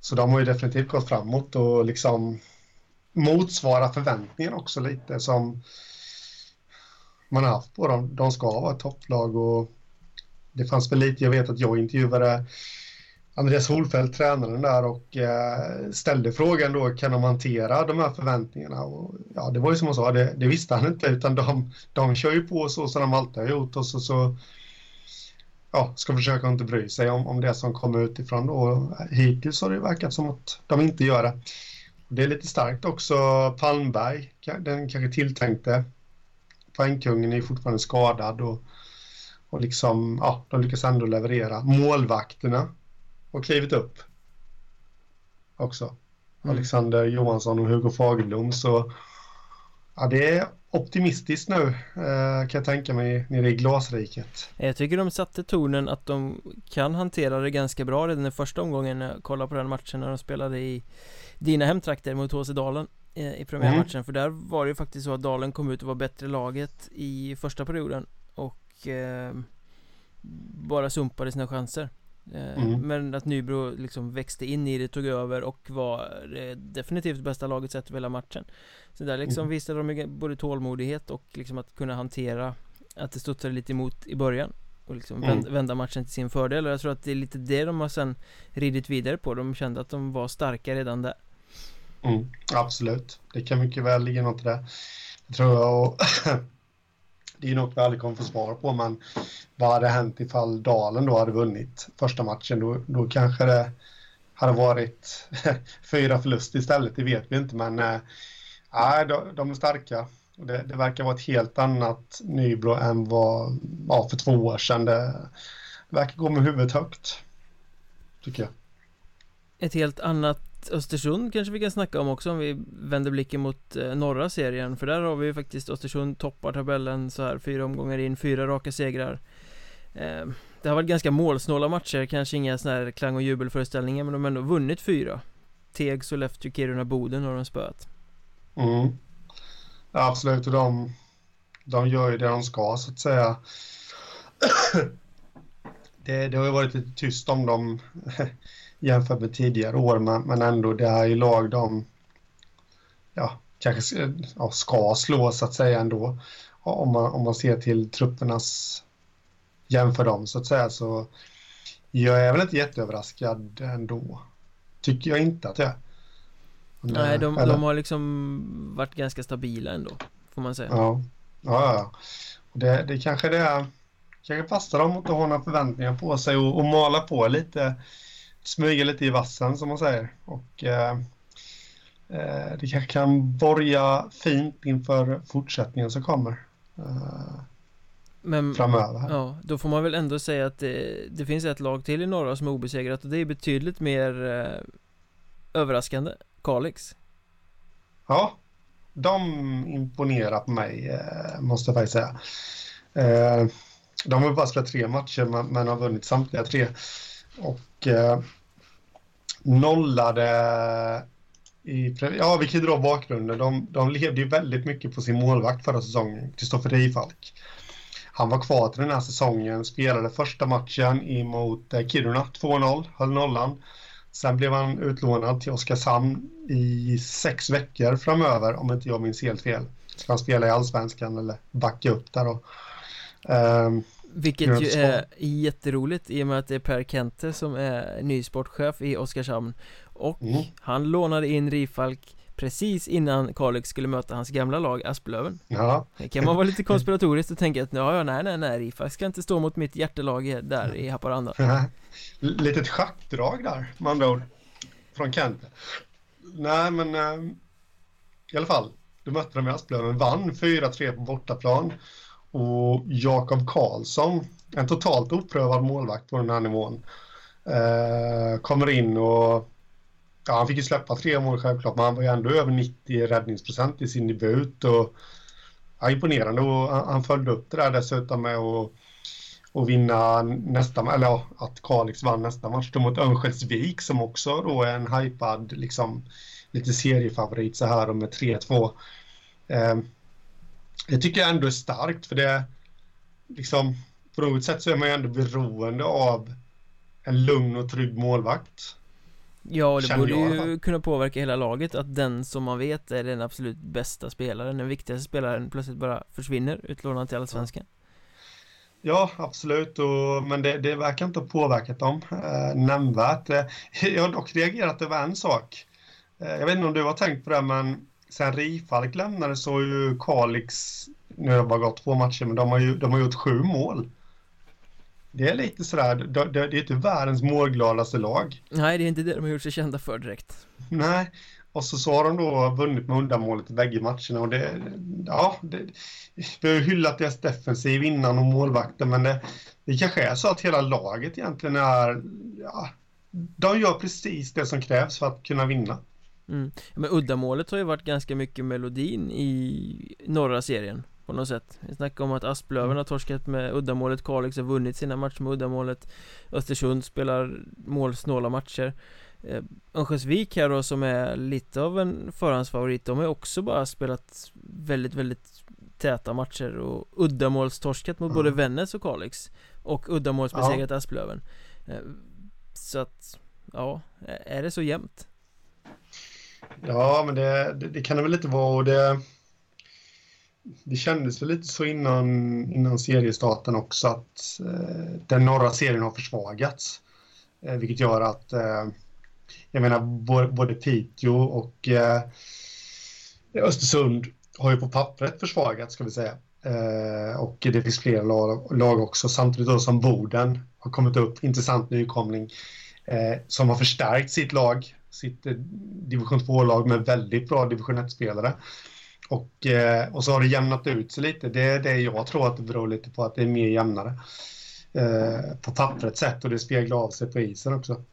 Så de har ju definitivt gått framåt och liksom motsvara förväntningarna också lite som man har haft på dem. De ska vara ett topplag och det fanns väl lite, jag vet att jag intervjuade Andreas Holfeldt, tränaren där och eh, ställde frågan då, kan de hantera de här förväntningarna? Och, ja, det var ju som han sa, det, det visste han inte, utan de, de kör ju på så som de alltid har gjort och så, så ja, ska försöka inte bry sig om, om det som kommer utifrån då. Hittills har det verkat som att de inte gör det. Det är lite starkt också. Palmberg, den kanske tilltänkte poängkungen är fortfarande skadad och, och liksom, ja, de lyckas ändå leverera. Målvakterna har klivit upp också. Mm. Alexander Johansson och Hugo Fagerblom så ja, det är optimistiskt nu eh, kan jag tänka mig nere i glasriket. Jag tycker de satte tonen att de kan hantera det ganska bra redan i första omgången när jag kollade på den matchen när de spelade i dina hemtrakter mot HC Dalen eh, i premiärmatchen mm. för där var det ju faktiskt så att Dalen kom ut och var bättre laget i första perioden och eh, bara sumpade sina chanser mm. Men att Nybro liksom växte in i det, tog över och var det definitivt bästa laget sett över hela matchen Så där liksom mm. visade de både tålmodighet och liksom att kunna hantera att det studsade lite emot i början och liksom mm. vända matchen till sin fördel och jag tror att det är lite det de har sen ridit vidare på De kände att de var starka redan där Mm, absolut, det kan mycket väl ligga något i det. Det tror jag och det är något vi aldrig kommer få svar på, men vad hade hänt ifall Dalen då hade vunnit första matchen? Då, då kanske det hade varit fyra förluster istället, det vet vi inte, men äh, de, de är starka. Det, det, verkar vara ett helt annat Nybro än vad ja, för två år sedan. Det, det verkar gå med huvudet högt, tycker jag. Ett helt annat Östersund kanske vi kan snacka om också om vi vänder blicken mot eh, norra serien. För där har vi ju faktiskt Östersund toppar tabellen så här fyra omgångar in, fyra raka segrar. Eh, det har varit ganska målsnåla matcher, kanske inga sådana här klang och jubelföreställningar men de har ändå vunnit fyra. Teg, Sollefteå, Kiruna, Boden har de spöat. Mm. Ja, absolut, och de, de gör ju det de ska så att säga. Det, det har ju varit lite tyst om dem. jämfört med tidigare år, men, men ändå det är ju lag de ja, kanske ja, ska slå så att säga ändå. Om man, om man ser till truppernas jämför dem så att säga så jag är väl inte jätteöverraskad ändå. Tycker jag inte att jag är. Nej, de, de, har liksom varit ganska stabila ändå, får man säga. Ja, ja, ja. Det, det kanske det är, kanske passar dem att ha några förväntningar på sig och, och mala på lite smyga lite i vassen som man säger. Och eh, eh, det kanske kan borga fint inför fortsättningen som kommer. Eh, Men, framöver. Ja, då får man väl ändå säga att det, det finns ett lag till i norra som är obesegrat och det är betydligt mer eh, överraskande. Kalix. Ja, de imponerar på mig, eh, måste jag faktiskt säga. Eh, de har bara spelat tre matcher men har vunnit samtliga tre. Och eh, nollade i, ja, vi kan ju dra bakgrunden. De, de levde ju väldigt mycket på sin målvakt förra säsongen, Kristoffer Reifalk. Han var kvar till den här säsongen, spelade första matchen emot eh, Kiruna, 2-0, höll nollan. Sen blev han utlånad till Oskarshamn i sex veckor framöver, om inte jag minns helt fel. Ska han spela i allsvenskan eller backa upp där då. Um, vilket ju är jätteroligt i och med att det är Per Kente som är ny sportchef i Oskarshamn. Och mm. han lånade in Rifalk precis innan Kalix skulle möta hans gamla lag Asplöven. Ja. Det kan man vara lite konspiratoriskt och tänka att ja, nej, nej, nej, Rifalk ska inte stå mot mitt hjärtelag där i Haparanda. Litet schackdrag där, med andra ord Från Kente. Nej, men äh, i alla fall Du mötte dem i Asplöven, vann 4-3 på bortaplan och Jakob Karlsson, en totalt oprövad målvakt på den här nivån, eh, kommer in och ja, han fick ju släppa tre mål självklart, men han var ju ändå över 90 räddningsprocent i sin debut. Och, ja, imponerande och han, han följde upp det där dessutom med att och vinna nästa, eller ja, att Kalix vann nästa match då mot Örnsköldsvik som också då är en hypad, liksom lite seriefavorit så här och med 3-2. Eh, det tycker jag ändå är starkt för det liksom på något sätt så är man ju ändå beroende av en lugn och trygg målvakt. Ja, det borde ju kunna påverka hela laget att den som man vet är den absolut bästa spelaren, den viktigaste spelaren plötsligt bara försvinner utlånad till Allsvenskan. Ja, absolut, och, men det, det verkar inte ha påverkat dem eh, nämnvärt. Eh, jag har dock reagerat över en sak. Eh, jag vet inte om du har tänkt på det, men sen Rifalk lämnade så har ju Kalix, nu har det bara gått två matcher, men de har ju de har gjort sju mål. Det är lite sådär, det, det, det är inte världens målgladaste lag. Nej, det är inte det de har gjort sig kända för direkt. Nej, och så, så har de då vunnit med undanmålet i bägge matcherna och det, ja, det, vi har ju hyllat deras defensiv innan och målvakten men det, det kanske är så att hela laget egentligen är, ja, de gör precis det som krävs för att kunna vinna. Mm. Men uddamålet har ju varit ganska mycket melodin i norra serien på något sätt Vi snackar om att Asplöven har torskat med uddamålet Kalix har vunnit sina matcher med uddamålet Östersund spelar målsnåla matcher eh, Örnsköldsvik här då som är lite av en förhandsfavorit De har också bara spelat väldigt, väldigt täta matcher och uddamålstorskat mot mm. både Vännäs och Kalix Och uddamålsbesegrat ja. Asplöven eh, Så att, ja, är det så jämnt? Ja, men det, det, det kan det väl lite vara och det det kändes väl lite så innan, innan seriestarten också att eh, den norra serien har försvagats. Eh, vilket gör att eh, jag menar både Piteå och eh, Östersund har ju på pappret försvagats ska vi säga. Eh, och det finns flera lag, lag också samtidigt då som Boden har kommit upp, intressant nykomling eh, som har förstärkt sitt lag, sitt division 2-lag med väldigt bra division 1-spelare. Och, eh, och så har det jämnat ut sig lite. Det är det jag tror att det beror lite på att det är mer jämnare. Eh, på pappret sett och det speglar av sig på isen också.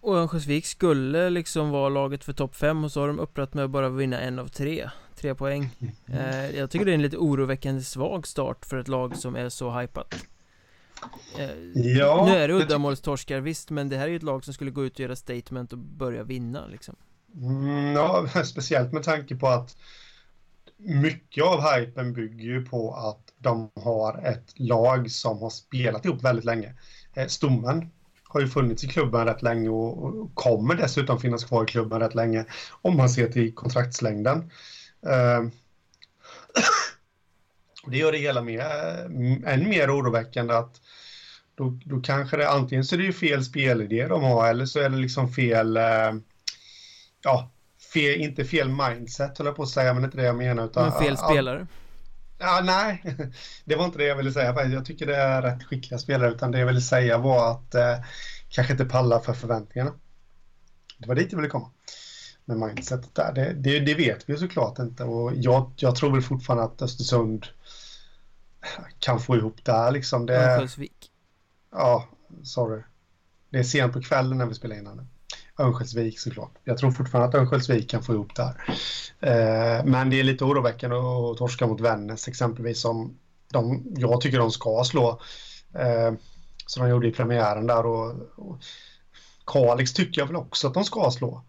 Och Örnsköldsvik skulle liksom vara laget för topp 5 och så har de upprört med att bara vinna en av tre Tre poäng eh, Jag tycker det är en lite oroväckande svag start för ett lag som är så hypat eh, ja, Nu är det uddamålstorskar visst men det här är ju ett lag som skulle gå ut och göra statement och börja vinna liksom mm, Ja, speciellt med tanke på att mycket av hypen bygger ju på att de har ett lag som har spelat ihop väldigt länge. Eh, Stommen har ju funnits i klubben rätt länge och kommer dessutom finnas kvar i klubben rätt länge om man ser till kontraktslängden. Eh, det gör det hela mer, än mer oroväckande att då, då kanske det antingen så är det ju fel spelidé de har eller så är det liksom fel eh, ja, fel, inte fel mindset höll jag på att säga, men inte det jag menar. Utan, men fel spelare? Ja, nej, det var inte det jag ville säga. Jag tycker det är rätt skickliga spelare, utan det jag ville säga var att eh, kanske inte palla för förväntningarna. Det var dit jag ville komma med mindsetet där. Det, det, det vet vi såklart inte och jag, jag tror väl fortfarande att Östersund kan få ihop där liksom. Det, Örnsköldsvik. ja, sorry. Det är sent på kvällen när vi spelar in den. Örnsköldsvik såklart. Jag tror fortfarande att Örnsköldsvik kan få ihop det här. Eh, men det är lite oroväckande att torska mot Vännäs exempelvis som de, jag tycker de ska slå. Eh, som de gjorde i premiären där och, och Kalix tycker jag väl också att de ska slå.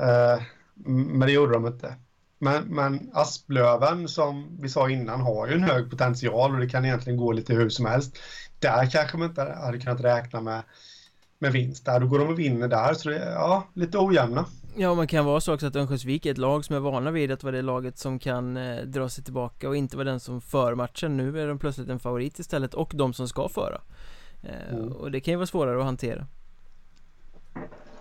Eh, men det gjorde de inte. Men, men Asplöven som vi sa innan har ju en hög potential och det kan egentligen gå lite hur som helst. Där kanske man inte hade kunnat räkna med, med vinst. Där då går de och vinner där så det är ja, lite ojämna. Ja, man kan vara så också att Örnsköldsvik är ett lag som är vana vid att vara det laget som kan eh, dra sig tillbaka och inte vara den som för matchen. Nu är de plötsligt en favorit istället och de som ska föra. Eh, Mm. Och det kan ju vara svårare att hantera.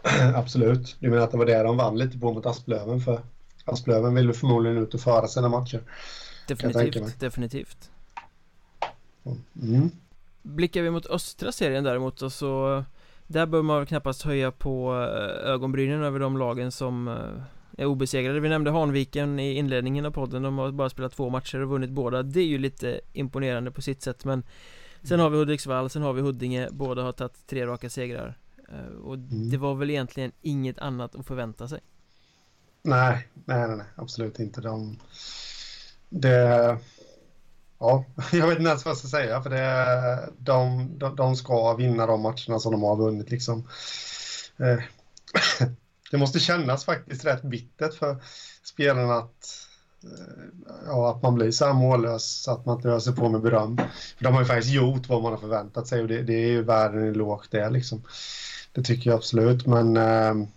Absolut. Du menar att det var det de vann lite på mot Asplöven för Asplöven vill förmodligen ut och föra sina matcher. Definitivt, definitivt. Mm. Blickar vi mot östra serien däremot och så Där bör man väl knappast höja på eh, ögonbrynen över de lagen som eh, är obesegrade Vi nämnde Hanviken i inledningen av podden De har bara spelat två matcher och vunnit båda Det är ju lite imponerande på sitt sätt men Sen har vi Hudiksvall, sen har vi Huddinge Båda har tagit tre raka segrar Eh, Och Mm. det var väl egentligen inget annat att förvänta sig Nej, nej, nej, nej, absolut inte. De, det, ja, jag vet inte ens vad jag ska säga för det, de, de, de ska vinna de matcherna som de har vunnit liksom. Eh, Det måste kännas faktiskt rätt bittert för spelarna att, eh, ja, att man blir så här mållös så att man inte öser på med beröm. För de har ju faktiskt gjort vad man har förväntat sig och det, det är ju världen i lågt det liksom. Det tycker jag absolut, men eh,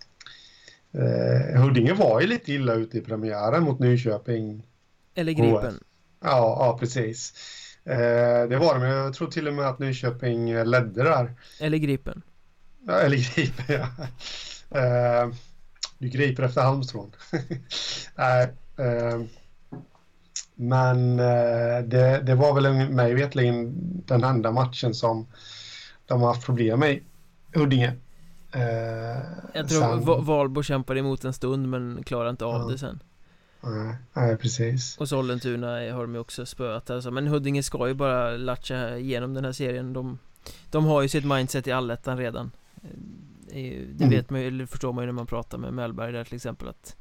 Eh, Huddinge var ju lite illa ute i premiären mot Nyköping. Eller Gripen Ja, ja precis. Eh, det var de. Jag tror till och med att Nyköping ledde där. Eller Gripen Ja, eller griper, ja. Eh, du griper efter halmstrån. Nej, eh, men eh, det, det var väl mig vetligen den enda matchen som de har haft problem med i Huddinge. Eh, Jag tror sen- Va- Valbo kämpade emot en stund men klarade inte av Ja. det sen Nej, nej, precis. Och Sollentuna har de ju också spöat alltså. Men Huddinge ska ju bara latcha igenom den här serien De, de har ju sitt mindset i allettan redan Eh, Det, Mm. vet man ju, eller förstår man ju när man pratar med Mellberg där till exempel att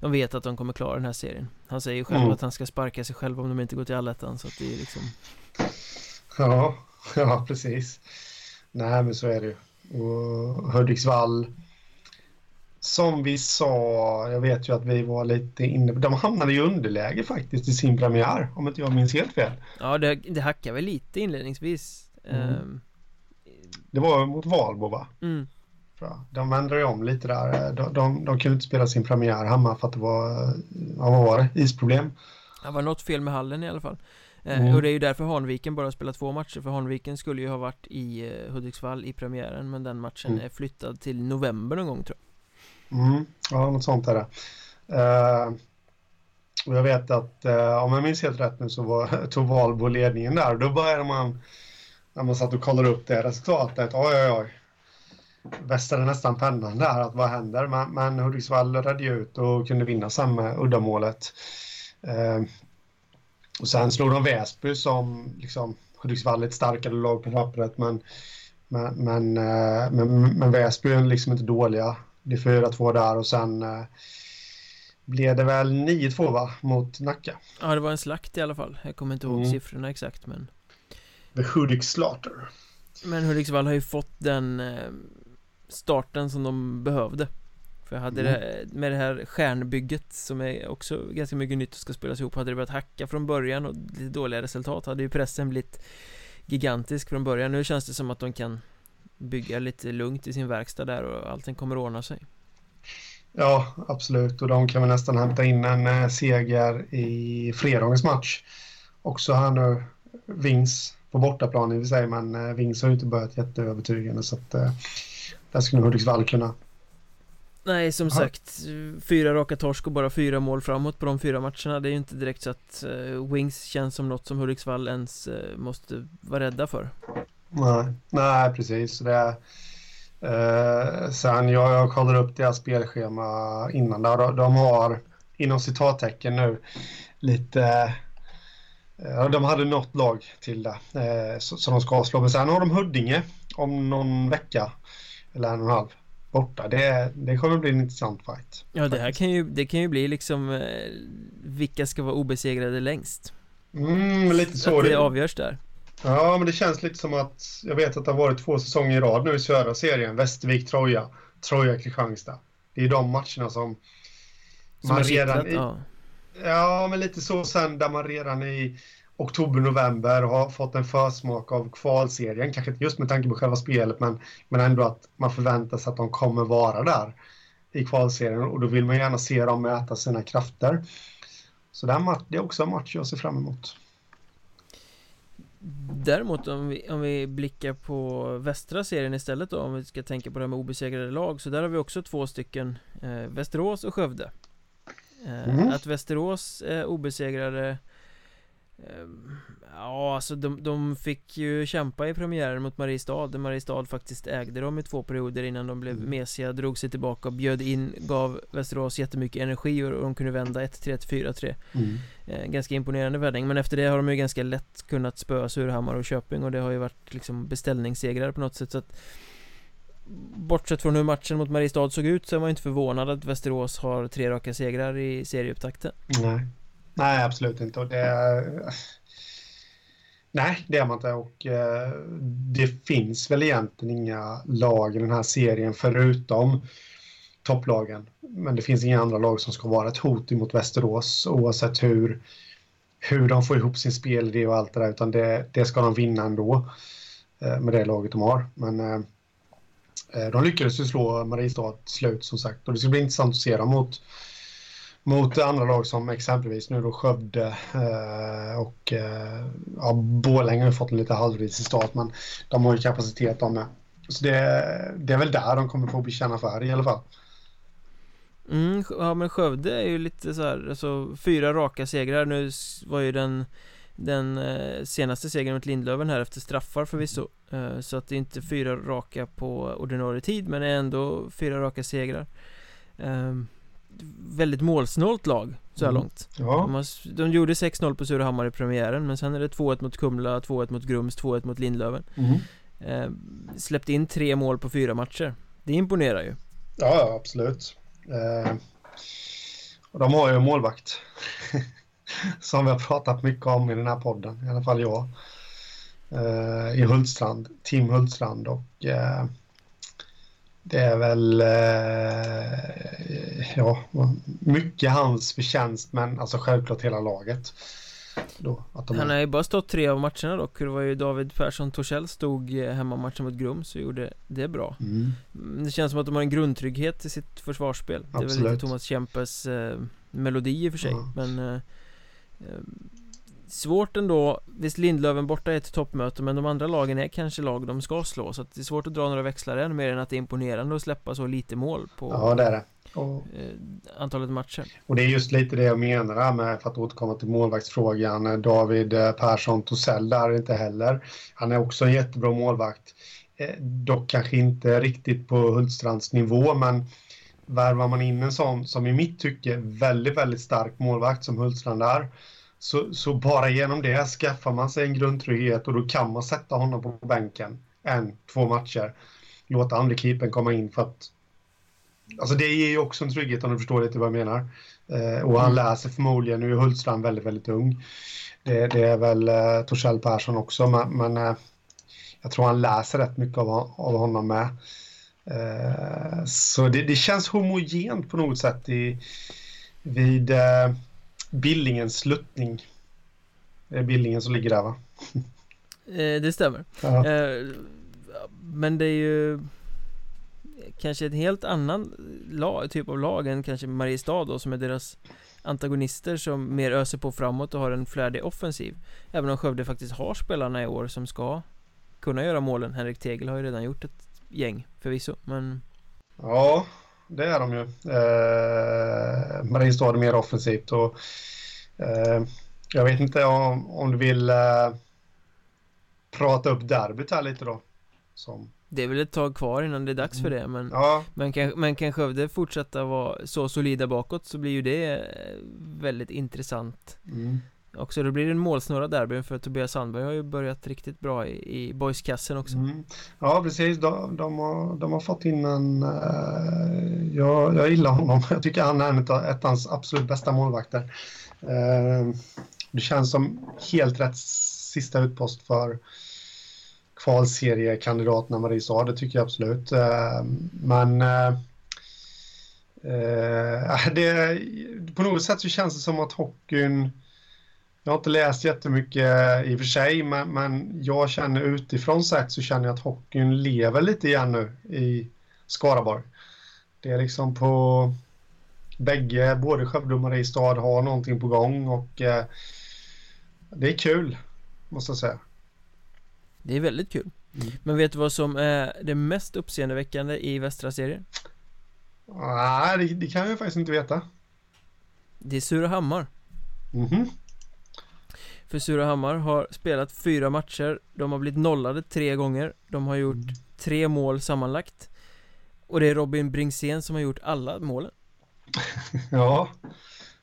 De vet att de kommer klara den här serien Han säger ju själv Mm. att han ska sparka sig själv om de inte går till allettan så att det är liksom Ja, ja, precis. Nej, men så är det ju. Och Hudiksvall, som vi sa, jag vet ju att vi var lite inne de hamnade i underläge faktiskt i sin premiär, om inte jag minns helt fel. Ja det, det hackar väl lite inledningsvis Mm. Ehm, Det var mot Valbo, va? mm. De vände ju om lite där. De, de, de kunde inte spela sin premiär hemma för att det var, ja, vad var det, isproblem. Det var något fel med hallen i alla fall eh, Mm. Och det är ju därför Hanviken bara spelar två matcher För Hanviken skulle ju ha varit i eh, Hudiksvall i premiären Men den matchen Mm. är flyttad till november någon gång tror jag Mm, ja, något sånt är det. Eh, och jag vet att eh, om jag minns helt rätt nu så var, tog Valbo ledningen där och då började man när man satt och kollade upp det resultatet. Oj, oj, oj. Västade nästan pennan där att vad händer? Men, men Hudiksvall räddade ju ut och kunde vinna med uddamålet. Eh, och sen slog de Väsby som liksom Hudiksvall är ett starkare lag på pappret men men, men, eh, men, men Väsby är liksom inte dåliga. Det är 4-2 där och sen eh, blev det väl 9-2 va? Mot Nacka. Ja det var en slakt i alla fall Jag kommer inte ihåg Mm. siffrorna exakt men The Hudik Slaughter. Men Hudiksvall har ju fått den eh, starten som de behövde För hade Mm. det, med det här stjärnbygget som är också ganska mycket nytt och ska spelas ihop Hade det börjat hacka från början och lite dåliga resultat hade ju pressen blivit gigantisk från början Nu känns det som att de kan bygga lite lugnt i sin verkstad där och allting kommer att ordna sig Ja, absolut. Och de kan väl nästan hämta in en eh, seger i fredagens match. Också här nu, Vings på bortaplan i och för sig, men eh, Vings har ju inte börjat jätteövertygande så att eh, där skulle Hudiksvall kunna. Nej som Ja. sagt Fyra raka torsk och bara fyra mål framåt på de fyra matcherna Det är ju inte direkt så att eh, Wings känns som något som Hudiksvall ens eh, måste vara rädda för Nej, nej precis. Det eh, sen jag, jag kollar upp deras spelschema innan där. De, de har inom citattecken nu lite de hade något lag till det som de ska slå. Men sen har de Huddinge om någon vecka eller en och en halv borta. Det, det kommer bli en intressant fight. Ja, det här kan ju, det kan ju bli liksom eh, vilka ska vara obesegrade längst. Mm, lite så. Att det avgörs där. Ja, men det känns lite som att jag vet att det har varit två säsonger i rad nu i södra serien. Västervik, Troja, Troja, Kristianstad. Det är de matcherna som, som man redan... I, ja. ja, men lite så sen där man redan i oktober, november har fått en försmak av kvalserien. Kanske inte just med tanke på själva spelet, men, men ändå att man förväntar sig att de kommer vara där i kvalserien och då vill man gärna se dem mäta sina krafter. Så det, är, det är också en match jag ser fram emot. Däremot om vi, om vi blickar på västra serien istället då Om vi ska tänka på det här med obesegrade lag Så där har vi också två stycken eh, Västerås och Skövde eh, mm. Att Västerås är obesegrade ja, alltså de, de fick ju kämpa i premiären mot Mariestad där Mariestad faktiskt ägde dem i två perioder innan de blev mm. mesiga, drog sig tillbaka, bjöd in, gav Västerås jättemycket energi och de kunde vända 1-3 till 4-3 mm. Eh, ganska imponerande vändning, men efter det har de ju ganska lätt kunnat spöa Surahammar och Köping och det har ju varit liksom beställningssegrar på något sätt så att Bortsett från hur matchen mot Mariestad såg ut så är man inte förvånad att Västerås har tre raka segrar i serieupptakten Nej Nej, absolut inte. Och det, nej, det är man inte. Och eh, det finns väl egentligen inga lag i den här serien förutom topplagen. Men det finns inga andra lag som ska vara ett hot emot Västerås oavsett hur, hur de får ihop sin spelidé och allt det där. Utan det, det ska de vinna ändå eh, med det laget de har. Men eh, eh de lyckades ju slå Mariestad slut som sagt och det ska bli intressant att se dem mot mot andra lag som exempelvis nu då Skövde eh, och eh, ja, Borlänge har fått en lite halvrisig start men de har ju kapacitet de med. Så det, det är väl där de kommer få bekänna färg i alla fall. Mm, ja men Skövde är ju lite så här, alltså fyra raka segrar nu var ju den den eh, senaste segern mot Lindlöven här efter straffar förvisso eh, Så att det är inte fyra raka på ordinarie tid men det är ändå fyra raka segrar um, väldigt målsnålt lag så här mm. långt ja. de, de gjorde 6-0 på Surahammar i premiären Men sen är det 2-1 mot Kumla, 2-1 mot Grums, 2-1 mot Lindlöven mm. eh, Släppte in tre mål på fyra matcher Det imponerar ju Ja, absolut eh, och De har ju en målvakt Som vi har pratat mycket om i den här podden I alla fall jag eh, I Hultstrand, Tim Hultstrand och eh, det är väl eh, ja, mycket hans förtjänst men alltså självklart hela laget. Då, Han har ju bara stått tre av matcherna dock. Det var ju David Persson Torssell stod hemma matchen mot Grums och gjorde det bra. Mm. mm. Det känns som att de har en grundtrygghet i sitt försvarsspel. Absolut. Det är väl lite Thomas Kempes eh, melodi i och för sig. Mm. Men eh, eh Svårt ändå, visst Lindlöven borta är ett toppmöte men de andra lagen är kanske lag de ska slå så att det är svårt att dra några växlar än mer än att det är imponerande att släppa så lite mål på Ja det är det. Och, eh, Antalet matcher. Och det är just lite det jag menar med för att återkomma till målvaktsfrågan David eh, Persson Tosell där inte heller. Han är också en jättebra målvakt. Eh, Dock kanske inte riktigt på Hultstrands nivå men Värvar man in en sån som i mitt tycke väldigt väldigt stark målvakt som Hultstrand är så, så bara genom det skaffar man sig en grundtrygghet och då kan man sätta honom på bänken en, två matcher. Låta andra keepern komma in för att Alltså det ger ju också en trygghet om du förstår lite vad jag menar. Eh, och han mm. läser förmodligen, nu är Hultstrand väldigt, väldigt ung. Det, det är väl eh, Torssell Persson också, men, men eh, jag tror han läser rätt mycket av, av honom med. Eh, så det, det, känns homogent på något sätt i, vid eh, Billingens sluttning. Det är Billingen som ligger där va? Eh, det stämmer. Eh, men det är ju kanske en helt annan lag, typ av lag än kanske Mariestad då som är deras antagonister som mer öser på framåt och har en flärdig offensiv. Även om Skövde faktiskt har spelarna i år som ska kunna göra målen. Henrik Tegel har ju redan gjort ett gäng förvisso, men... Ja, det är de ju. Eh, Mariestad är mer offensivt och eh, jag vet inte om, om du vill eh, prata upp derbyt här lite då. Som... Det är väl ett tag kvar innan det är dags för det men, ja. men, kan, men kan Skövde fortsätta vara så solida bakåt så blir ju det eh, väldigt intressant mm också. Då blir det en målsnurra derby för Tobias Sandberg har ju börjat riktigt bra i, i boyskassen också. Mm. Ja, precis. De, de, har, de har fått in en... Uh, jag, jag gillar honom. Jag tycker han är en av ettans absolut bästa målvakter. Uh, det känns som helt rätt sista utpost för kvalseriekandidaterna Mariestad, det tycker jag absolut. Uh, men det, på något sätt så känns det som att hockeyn jag har inte läst jättemycket i och för sig, men, men jag känner utifrån sett så känner jag att hockeyn lever lite igen nu i Skaraborg. Det är liksom på bägge, både Skövde och Mariestad har någonting på gång och eh, det är kul, måste jag säga. Det är väldigt kul. Mm. Men vet du vad som är det mest uppseendeväckande i västra serien? Nej, det, det kan jag faktiskt inte veta. Det är Surahammar. Mhm. Mm för Surahammar har spelat fyra matcher De har blivit nollade tre gånger De har gjort mm. tre mål sammanlagt. Och det är Robin Bringsén som har gjort alla målen. Ja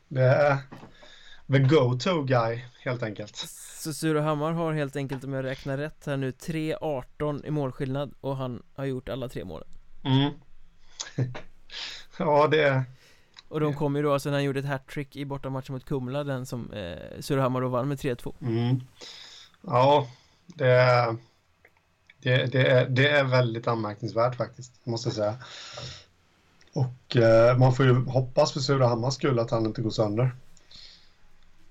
Det är The go-to guy helt enkelt. Så Surahammar har helt enkelt om jag räknar rätt här nu 3-18 i målskillnad och han har gjort alla tre målen. Mm. Ja det och de kom ju då, alltså när han gjorde ett hattrick i bortamatchen mot Kumla, den som eh, Surahammar då vann med 3-2 mm. Ja, det är, det, det, är, det är väldigt anmärkningsvärt faktiskt, måste jag säga. Och eh, man får ju hoppas för Surahammars skull att han inte går sönder.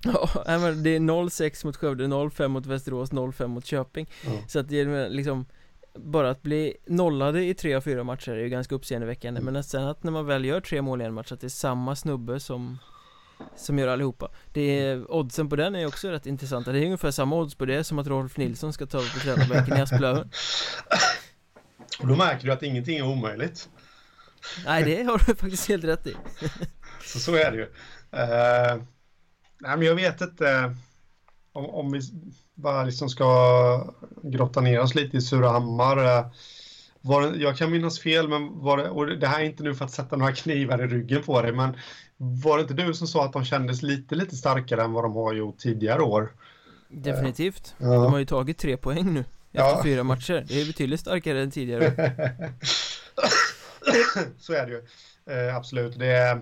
Ja, men det är 0-6 mot Skövde, 0-5 mot Västerås, 0-5 mot Köping. Mm. Så att det är liksom bara att bli nollade i tre av fyra matcher är ju ganska uppseendeväckande mm. Men sen att när man väl gör tre mål i en match att det är samma snubbe som Som gör allihopa. Det är, Oddsen på den är också rätt intressanta Det är ungefär samma odds på det som att Rolf Nilsson ska ta upp på tränarbänken i Asplöven. Och då märker du att ingenting är omöjligt. Nej det har du faktiskt helt rätt i. Så så är det ju. Uh, Nej men jag vet inte om, om vi bara liksom ska grotta ner oss lite i Surahammar. Eh, var jag kan minnas fel, men var det, och det här är inte nu för att sätta några knivar i ryggen på dig, men var det inte du som sa att de kändes lite, lite starkare än vad de har gjort tidigare år? Definitivt. Ja. De har ju tagit tre poäng nu efter ja. fyra matcher. Det är betydligt starkare än tidigare. Så är det ju. Eh, absolut. Det är,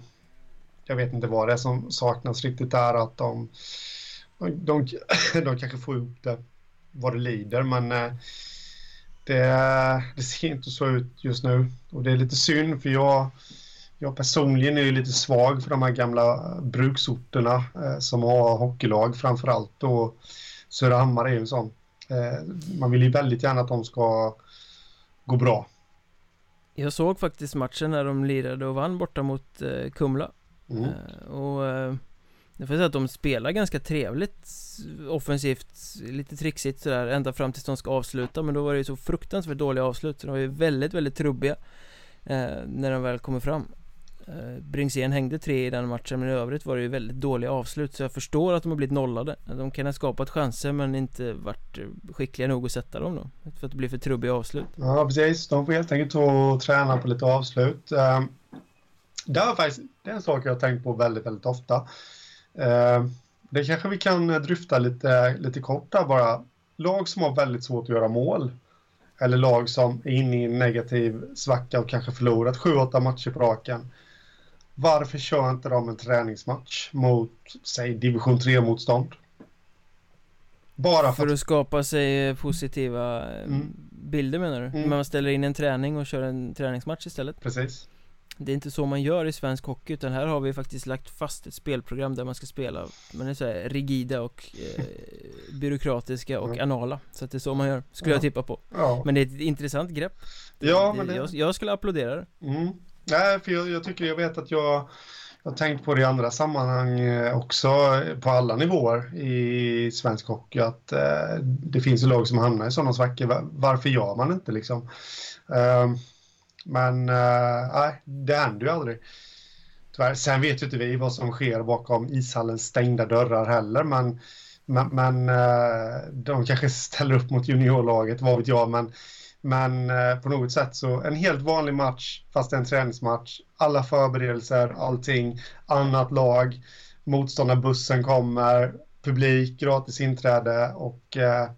jag vet inte vad det är som saknas riktigt där, att de de, de kanske får upp det vad det lider, men eh, det, det, ser inte så ut just nu. Och det är lite synd, för jag, jag personligen är ju lite svag för de här gamla bruksorterna eh, som har hockeylag framför allt. Och Surahammar är ju en sån. Eh, man vill ju väldigt gärna att de ska gå bra. Jag såg faktiskt matchen när de lirade och vann borta mot Kumla. Mm. Och jag får säga att de spelar ganska trevligt offensivt, lite trixigt sådär ända fram tills de ska avsluta men då var det ju så fruktansvärt dåliga avslut så de var ju väldigt, väldigt trubbiga eh, när de väl kommer fram. Eh, Bringsén hängde tre i den matchen men i övrigt var det ju väldigt dåliga avslut så jag förstår att de har blivit nollade. De kan ha skapat chanser men inte varit eh, skickliga nog att sätta dem då För att det blir för trubbiga avslut. Ja precis, de får helt enkelt ta och träna på lite avslut. Um, Det är faktiskt, det är en sak jag har tänkt på väldigt, väldigt ofta det kanske vi kan dryfta lite, lite kort där bara. Lag som har väldigt svårt att göra mål. Eller lag som är inne i en negativ svacka och kanske förlorat 7-8 matcher på raken. Varför kör inte de en träningsmatch mot, säg, division 3-motstånd? Bara för, för att skapa sig positiva mm. bilder menar du? Mm. Man ställer in en träning och kör en träningsmatch istället? Precis. Det är inte så man gör i svensk hockey utan här har vi faktiskt lagt fast ett spelprogram där man ska spela Men det är så här rigida och eh, byråkratiska och mm. anala Så att det är så man gör, skulle ja. jag tippa på ja. Men det är ett intressant grepp Ja men det... jag, jag skulle applådera det mm. Nej för jag, jag, tycker, jag vet att jag Jag har tänkt på det i andra sammanhang eh, också på alla nivåer i svensk hockey att eh, det finns ju lag som hamnar i sådana svackor Varför gör man inte liksom? Uh, men eh, nej, det händer ju aldrig. Tyvärr. Sen vet ju inte vi vad som sker bakom ishallens stängda dörrar heller, men, men, men eh, de kanske ställer upp mot juniorlaget, vad vet jag, men, men eh, på något sätt så en helt vanlig match, fast en träningsmatch, alla förberedelser, allting, annat lag, motståndarbussen kommer, publik, gratis inträde och eh,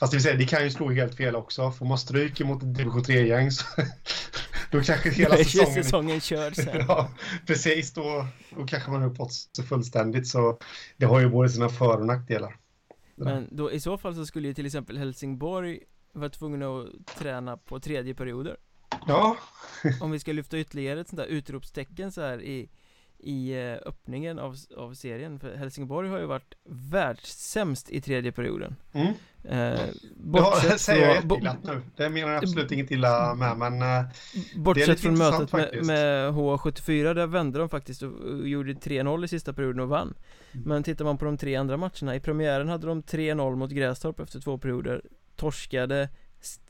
Fast det, vill säga, det kan ju slå helt fel också. Får man stryker mot division 3-gäng så då kanske hela säsongen... säsongen körd sen. ja, precis. Då, då kanske man har uppåt så fullständigt. Så det har ju både sina för och nackdelar. Men då i så fall så skulle ju till exempel Helsingborg vara tvungna att träna på tredje perioder. Ja. Om vi ska lyfta ytterligare ett sånt där utropstecken så här i i eh, öppningen av, av serien För Helsingborg har ju varit världssämst i tredje perioden mm. eh, Bortsett ja, säger jag jätteglatt nu Det menar jag absolut inget illa med men eh, Bortsett från mötet med, med, H74 Där vände de faktiskt och, och gjorde 3-0 i sista perioden och vann mm. Men tittar man på de tre andra matcherna I premiären hade de 3-0 mot Grästorp efter två perioder Torskade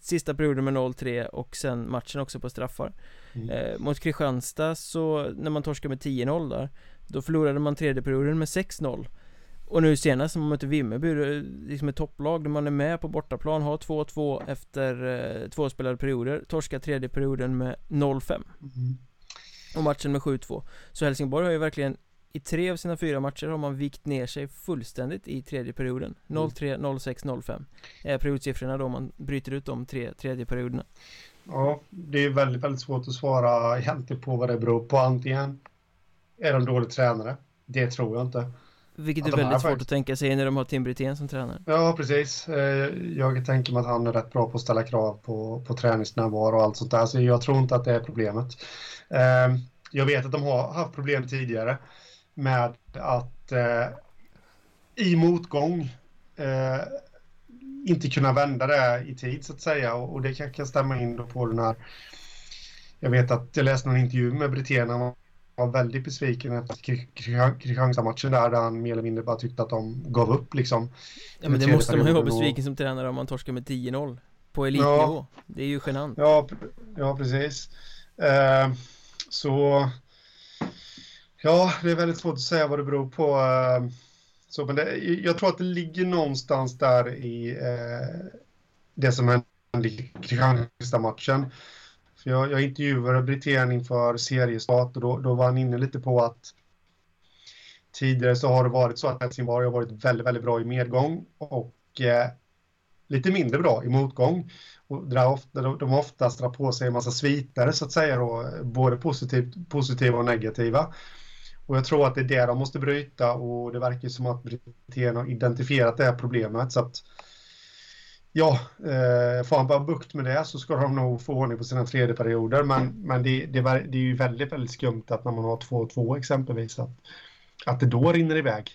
Sista perioden med 0-3 och sen matchen också på straffar mm. eh, Mot Kristianstad så när man torskade med 10-0 där Då förlorade man tredje perioden med 6-0 Och nu senast när man mötte Vimmerby, det liksom ett topplag där man är med på bortaplan Har 2-2 efter eh, två spelade perioder Torskar tredje perioden med 0-5 mm. Och matchen med 7-2 Så Helsingborg har ju verkligen i tre av sina fyra matcher har man vikt ner sig fullständigt i tredje perioden 0-3, 0-6, 0-5 är periodsiffrorna då man bryter ut de tre tredje perioderna Ja, det är väldigt, väldigt svårt att svara egentligen på vad det beror på. Antingen är de dåliga tränare. Det tror jag inte. Vilket är väldigt svårt faktiskt... att tänka sig när de har Tim Brithén som tränare. Ja, precis. Eh, jag tänker mig att han är rätt bra på att ställa krav på, på träningsnärvaro och allt sånt där. Så jag tror inte att det är problemet. Eh, jag vet att de har haft problem tidigare med att eh, i motgång inte kunna vända det i tid så att säga. Och, och det kan, kan stämma in då på den här jag vet att jag läste en intervju med Brithén. Han var väldigt besviken efter Kristianstad-matchen där, där han mer eller mindre bara tyckte att de gav upp liksom. Ja men det måste man ju vara besviken och... som tränare om man torskar med 10-0 på elitnivå. Ja. Det är ju genant. Ja, ja precis. Eh, Så Ja, det är väldigt svårt att säga vad det beror på eh, så, men det, jag tror att det ligger någonstans där i eh, det som hände i Kristianstad-matchen. Jag, jag intervjuade Brithén inför seriestart och då, då var han inne lite på att tidigare så har det varit så att Helsingborg har varit väldigt, väldigt bra i medgång och eh, lite mindre bra i motgång. Och där ofta, de har oftast drar på sig en massa svitare så att säga då, både positivt, positiva och negativa. Och jag tror att det är det de måste bryta och det verkar som att Brithén har identifierat det här problemet. Så att, ja, eh, får han bara bukt med det så ska de nog få ordning på sina tredje perioder. Men, men det, det, det är ju väldigt, väldigt skumt att när man har 2-2 exempelvis, att, att det då rinner iväg.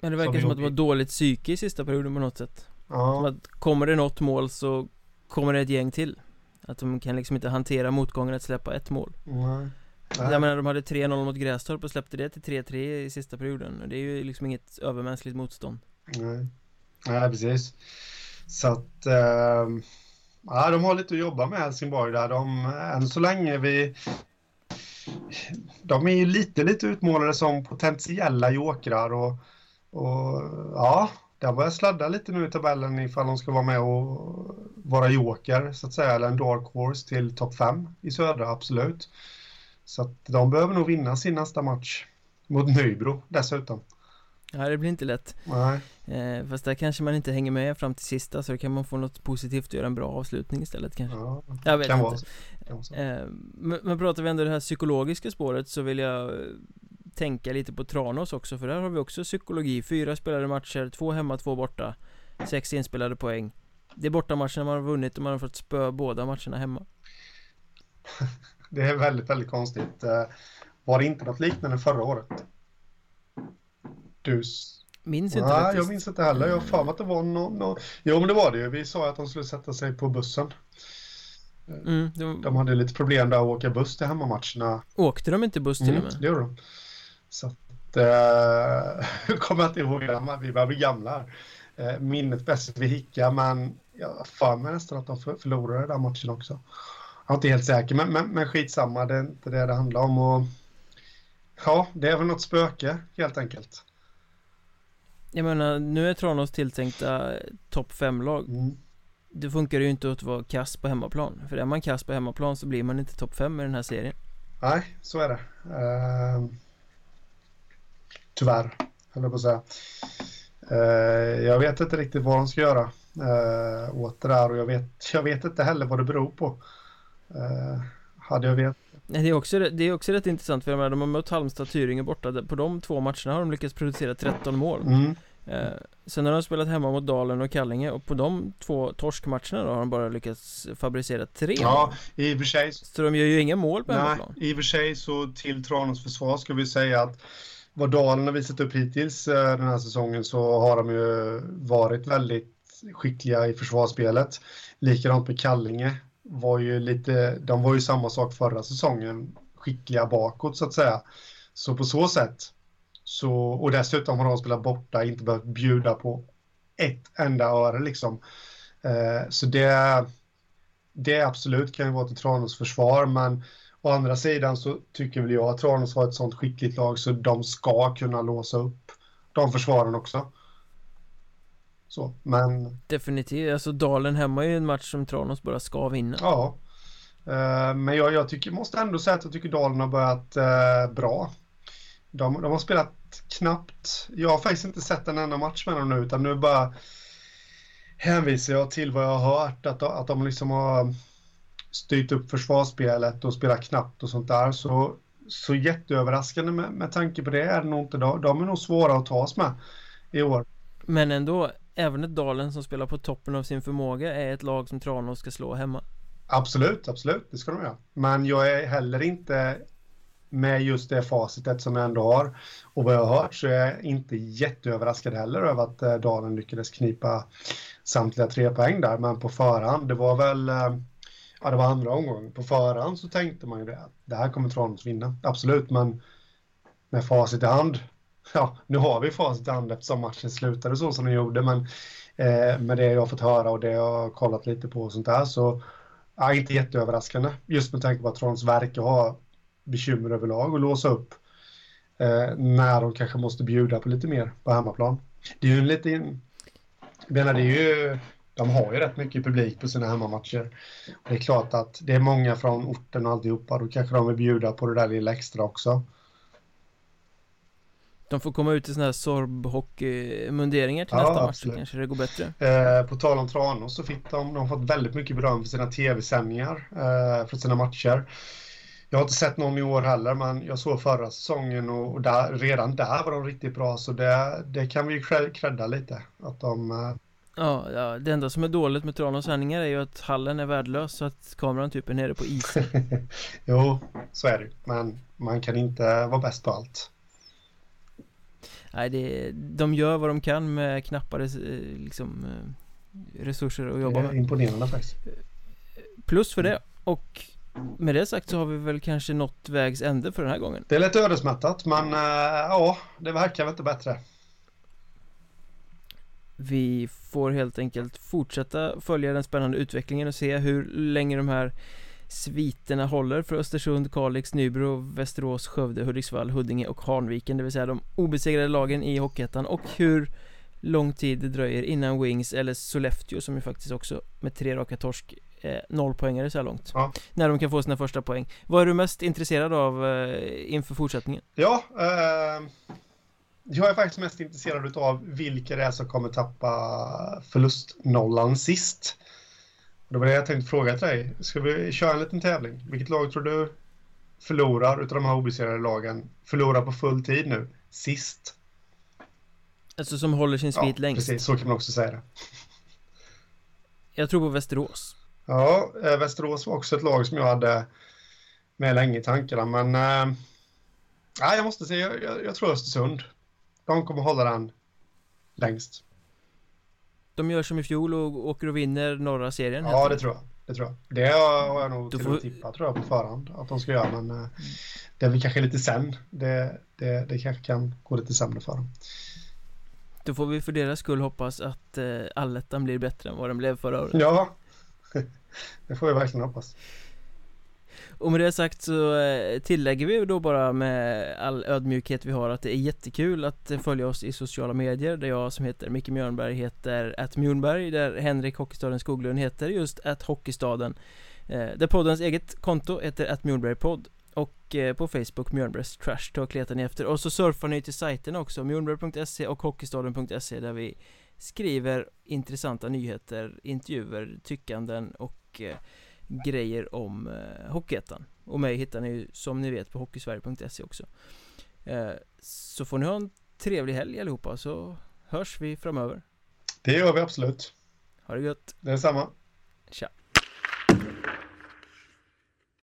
Men det verkar som, som att det var dåligt psyke i sista perioden på något sätt. Ja. Att kommer det något mål så kommer det ett gäng till. Att de kan liksom inte hantera motgången att släppa ett mål. Nej. Nej. Jag menar de hade 3-0 mot Grästorp och släppte det till 3-3 i sista perioden. Det är ju liksom inget övermänskligt motstånd. Nej, Nej precis. Så att eh, Ja, de har lite att jobba med Helsingborg där. De, än så länge vi De är ju lite, lite utmålade som potentiella jokrar och, och ja de börjar sladda lite nu i tabellen ifall de ska vara med och vara joker så att säga, eller en dark horse till topp 5 i södra, absolut. Så att de behöver nog vinna sin nästa match mot Nybro dessutom. Ja, det blir inte lätt. Nej. Eh, fast där kanske man inte hänger med fram till sista så kan man få något positivt och göra en bra avslutning istället kanske. Ja, jag vet inte. Eh, men, men pratar vi ändå det här psykologiska spåret så vill jag eh, tänka lite på Tranås också för där har vi också psykologi. Fyra spelade matcher, två hemma, två borta. Sex inspelade poäng. Det är bortamatcherna man har vunnit och man har fått spö båda matcherna hemma. Det är väldigt, väldigt konstigt. Eh, var det inte något liknande förra året? Du... Minns inte Nej, faktiskt. jag minns inte heller. Jag har för mig att det var någon... No... Jo, men det var det ju. Vi sa att de skulle sätta sig på bussen. Mm, de... de hade lite problem där att åka buss till hemmamatcherna. Åkte de inte buss till mm, och med? det gjorde de. Så att... Äh, kommer jag inte ihåg det, vi börjar bli gamla här. Äh, minnet bäst vi hicka, men jag har för mig nästan att de förlorade den matchen också. Jag är inte helt säker, men, men, men skitsamma, det är inte det det handlar om. Och, ja, det är väl något spöke helt enkelt. Jag menar, nu är Tranås tilltänkta topp 5-lag. Mm. Det funkar ju inte att vara kass på hemmaplan. För är man kass på hemmaplan så blir man inte topp 5 i den här serien. Nej, så är det. Uh, tyvärr, höll jag på att säga. Eh, jag vet inte riktigt vad de ska göra eh, åt det där och jag vet, jag vet inte heller vad det beror på. Eh, hade jag vet. Nej, det, är också, det är också rätt intressant för jag menar, de har mött Halmstad Tyringe borta På de två matcherna har de lyckats producera 13 mål Mm. eh, Sen har de spelat hemma mot Dalen och Kallinge och på de två torskmatcherna då har de bara lyckats fabricera tre Ja, i och för sig. Så de gör ju inga mål på Nej, hemmaplan i och för sig så till Tranås försvar ska vi säga att vad Dalen har visat upp hittills eh, den här säsongen så har de ju varit väldigt skickliga i försvarsspelet. Likadant med Kallinge var ju lite, de var ju samma sak förra säsongen, skickliga bakåt så att säga. Så på så sätt så, och dessutom har de spelat borta, inte behövt bjuda på ett enda öre liksom. Eh, så det, det absolut kan ju vara till Tranås försvar, men å andra sidan så tycker väl jag att Tranås har ett sånt skickligt lag så de ska kunna låsa upp de försvaren också. Så, men Definitivt, alltså Dalen hemma är ju en match som Tranås bara ska vinna ja. Eh, Men jag, jag tycker, måste ändå säga att jag tycker Dalen har börjat eh, bra. De, de har spelat knappt, jag har faktiskt inte sett en enda match med dem nu utan nu bara hänvisar jag till vad jag har hört att, att de liksom har styrt upp försvarsspelet och spelat knappt och sånt där så, så jätteöverraskande med, med tanke på det är det nog inte. De, de är nog svåra att tas med i år. Men ändå, även ett Dalen som spelar på toppen av sin förmåga är ett lag som Tranås ska slå hemma Absolut, absolut, det ska de göra. Men jag är heller inte med just det facitet som jag ändå har. Och vad jag har hört så är jag inte jätteöverraskad heller över att eh, Dalen lyckades knipa samtliga tre poäng där. Men på förhand, det var väl, eh, ja det var andra omgången. På förhand så tänkte man ju det, att det här kommer Tranås vinna. Absolut, men med facit i hand, ja nu har vi facit i hand eftersom matchen slutade så som den gjorde. Men eh, med det jag har fått höra och det jag har kollat lite på och sånt där så Ja, inte jätteöverraskande. Just med tanke på att Trons verkar ha bekymmer överlag att låsa upp. Eh, när de kanske måste bjuda på lite mer på hemmaplan. Det är ju en liten... Jag menar, det är ju... De har ju rätt mycket publik på sina hemmamatcher. Och det är klart att det är många från orten och alltihopa. Då kanske de vill bjuda på det där lilla extra också. De får komma ut i sådana här Sorb-hockey-munderingar till Ja, nästa match absolut. så kanske det går bättre Eh, på tal om Tranås så fick de, de har fått väldigt mycket beröm för sina tv-sändningar eh, från sina matcher. Jag har inte sett någon i år heller, men jag såg förra säsongen och, och där, redan där var de riktigt bra, så det, det kan vi ju cred- credda lite. Att de, eh, Ja, ja, det enda som är dåligt med Tranås sändningar är ju att hallen är värdelös så att kameran typ är nere på isen jo, så är det. Men man kan inte vara bäst på allt. Nej, det, de gör vad de kan med knappa res- liksom, eh, resurser att jobba Det är med imponerande faktiskt. Plus för det och med det sagt så har vi väl kanske nått vägs ände för den här gången Det är lite ödesmättat, men eh, ja, det verkar väl inte bättre. Vi får helt enkelt fortsätta följa den spännande utvecklingen och se hur länge de här sviterna håller för Östersund, Kalix, Nybro, Västerås, Skövde, Hudiksvall, Huddinge och Hanviken Det vill säga de obesegrade lagen i Hockeyettan och hur lång tid det dröjer innan Wings eller Sollefteå som ju faktiskt också med tre raka torsk eh, noll poängare så här långt Ja. När de kan få sina första poäng Vad är du mest intresserad av eh, inför fortsättningen? Ja, eh, jag är faktiskt mest intresserad av vilka det är som kommer tappa förlustnollan sist. Det var det jag tänkte fråga till dig. Ska vi köra en liten tävling? Vilket lag tror du förlorar utav de här obesegrade lagen? Förlorar på full tid nu, sist? Alltså som håller sin svit längst precis. Så kan man också säga det. Jag tror på Västerås Ja, eh, Västerås var också ett lag som jag hade med länge i tankarna, men ja, jag måste säga, jag, jag, jag tror Östersund. De kommer hålla den längst. De gör som i fjol och åker och vinner norra serien Ja, det tror jag. Det tror jag. Det har jag nog Du till och får- tippat tror jag på förhand att de ska göra, men eh, det är väl kanske lite sen. Det, det, det kanske kan gå lite sämre för dem. Då får vi för deras skull hoppas att eh, allettan blir bättre än vad den blev förra året Ja, det får vi verkligen hoppas. Och med det sagt så eh, tillägger vi då bara med all ödmjukhet vi har att det är jättekul att följa oss i sociala medier där jag som heter Micke Mjörnberg heter att Mjörnberg där Henrik Hockeystaden Skoglund heter just att Hockeystaden. Eh, där poddens eget konto heter att Mjörnbergpodd Och eh, på Facebook Mjörnbergs Trash Talk letar ni efter. Och så surfar ni till sajten också mjörnberg.se och Hockeystaden.se där vi skriver intressanta nyheter, intervjuer, tyckanden och grejer om eh, Hockeyettan Och mig hittar ni som ni vet på Hockeysverige.se också eh, Så får ni ha en trevlig helg allihopa så hörs vi framöver Det gör vi absolut. Ha det gött! Detsamma. Tja!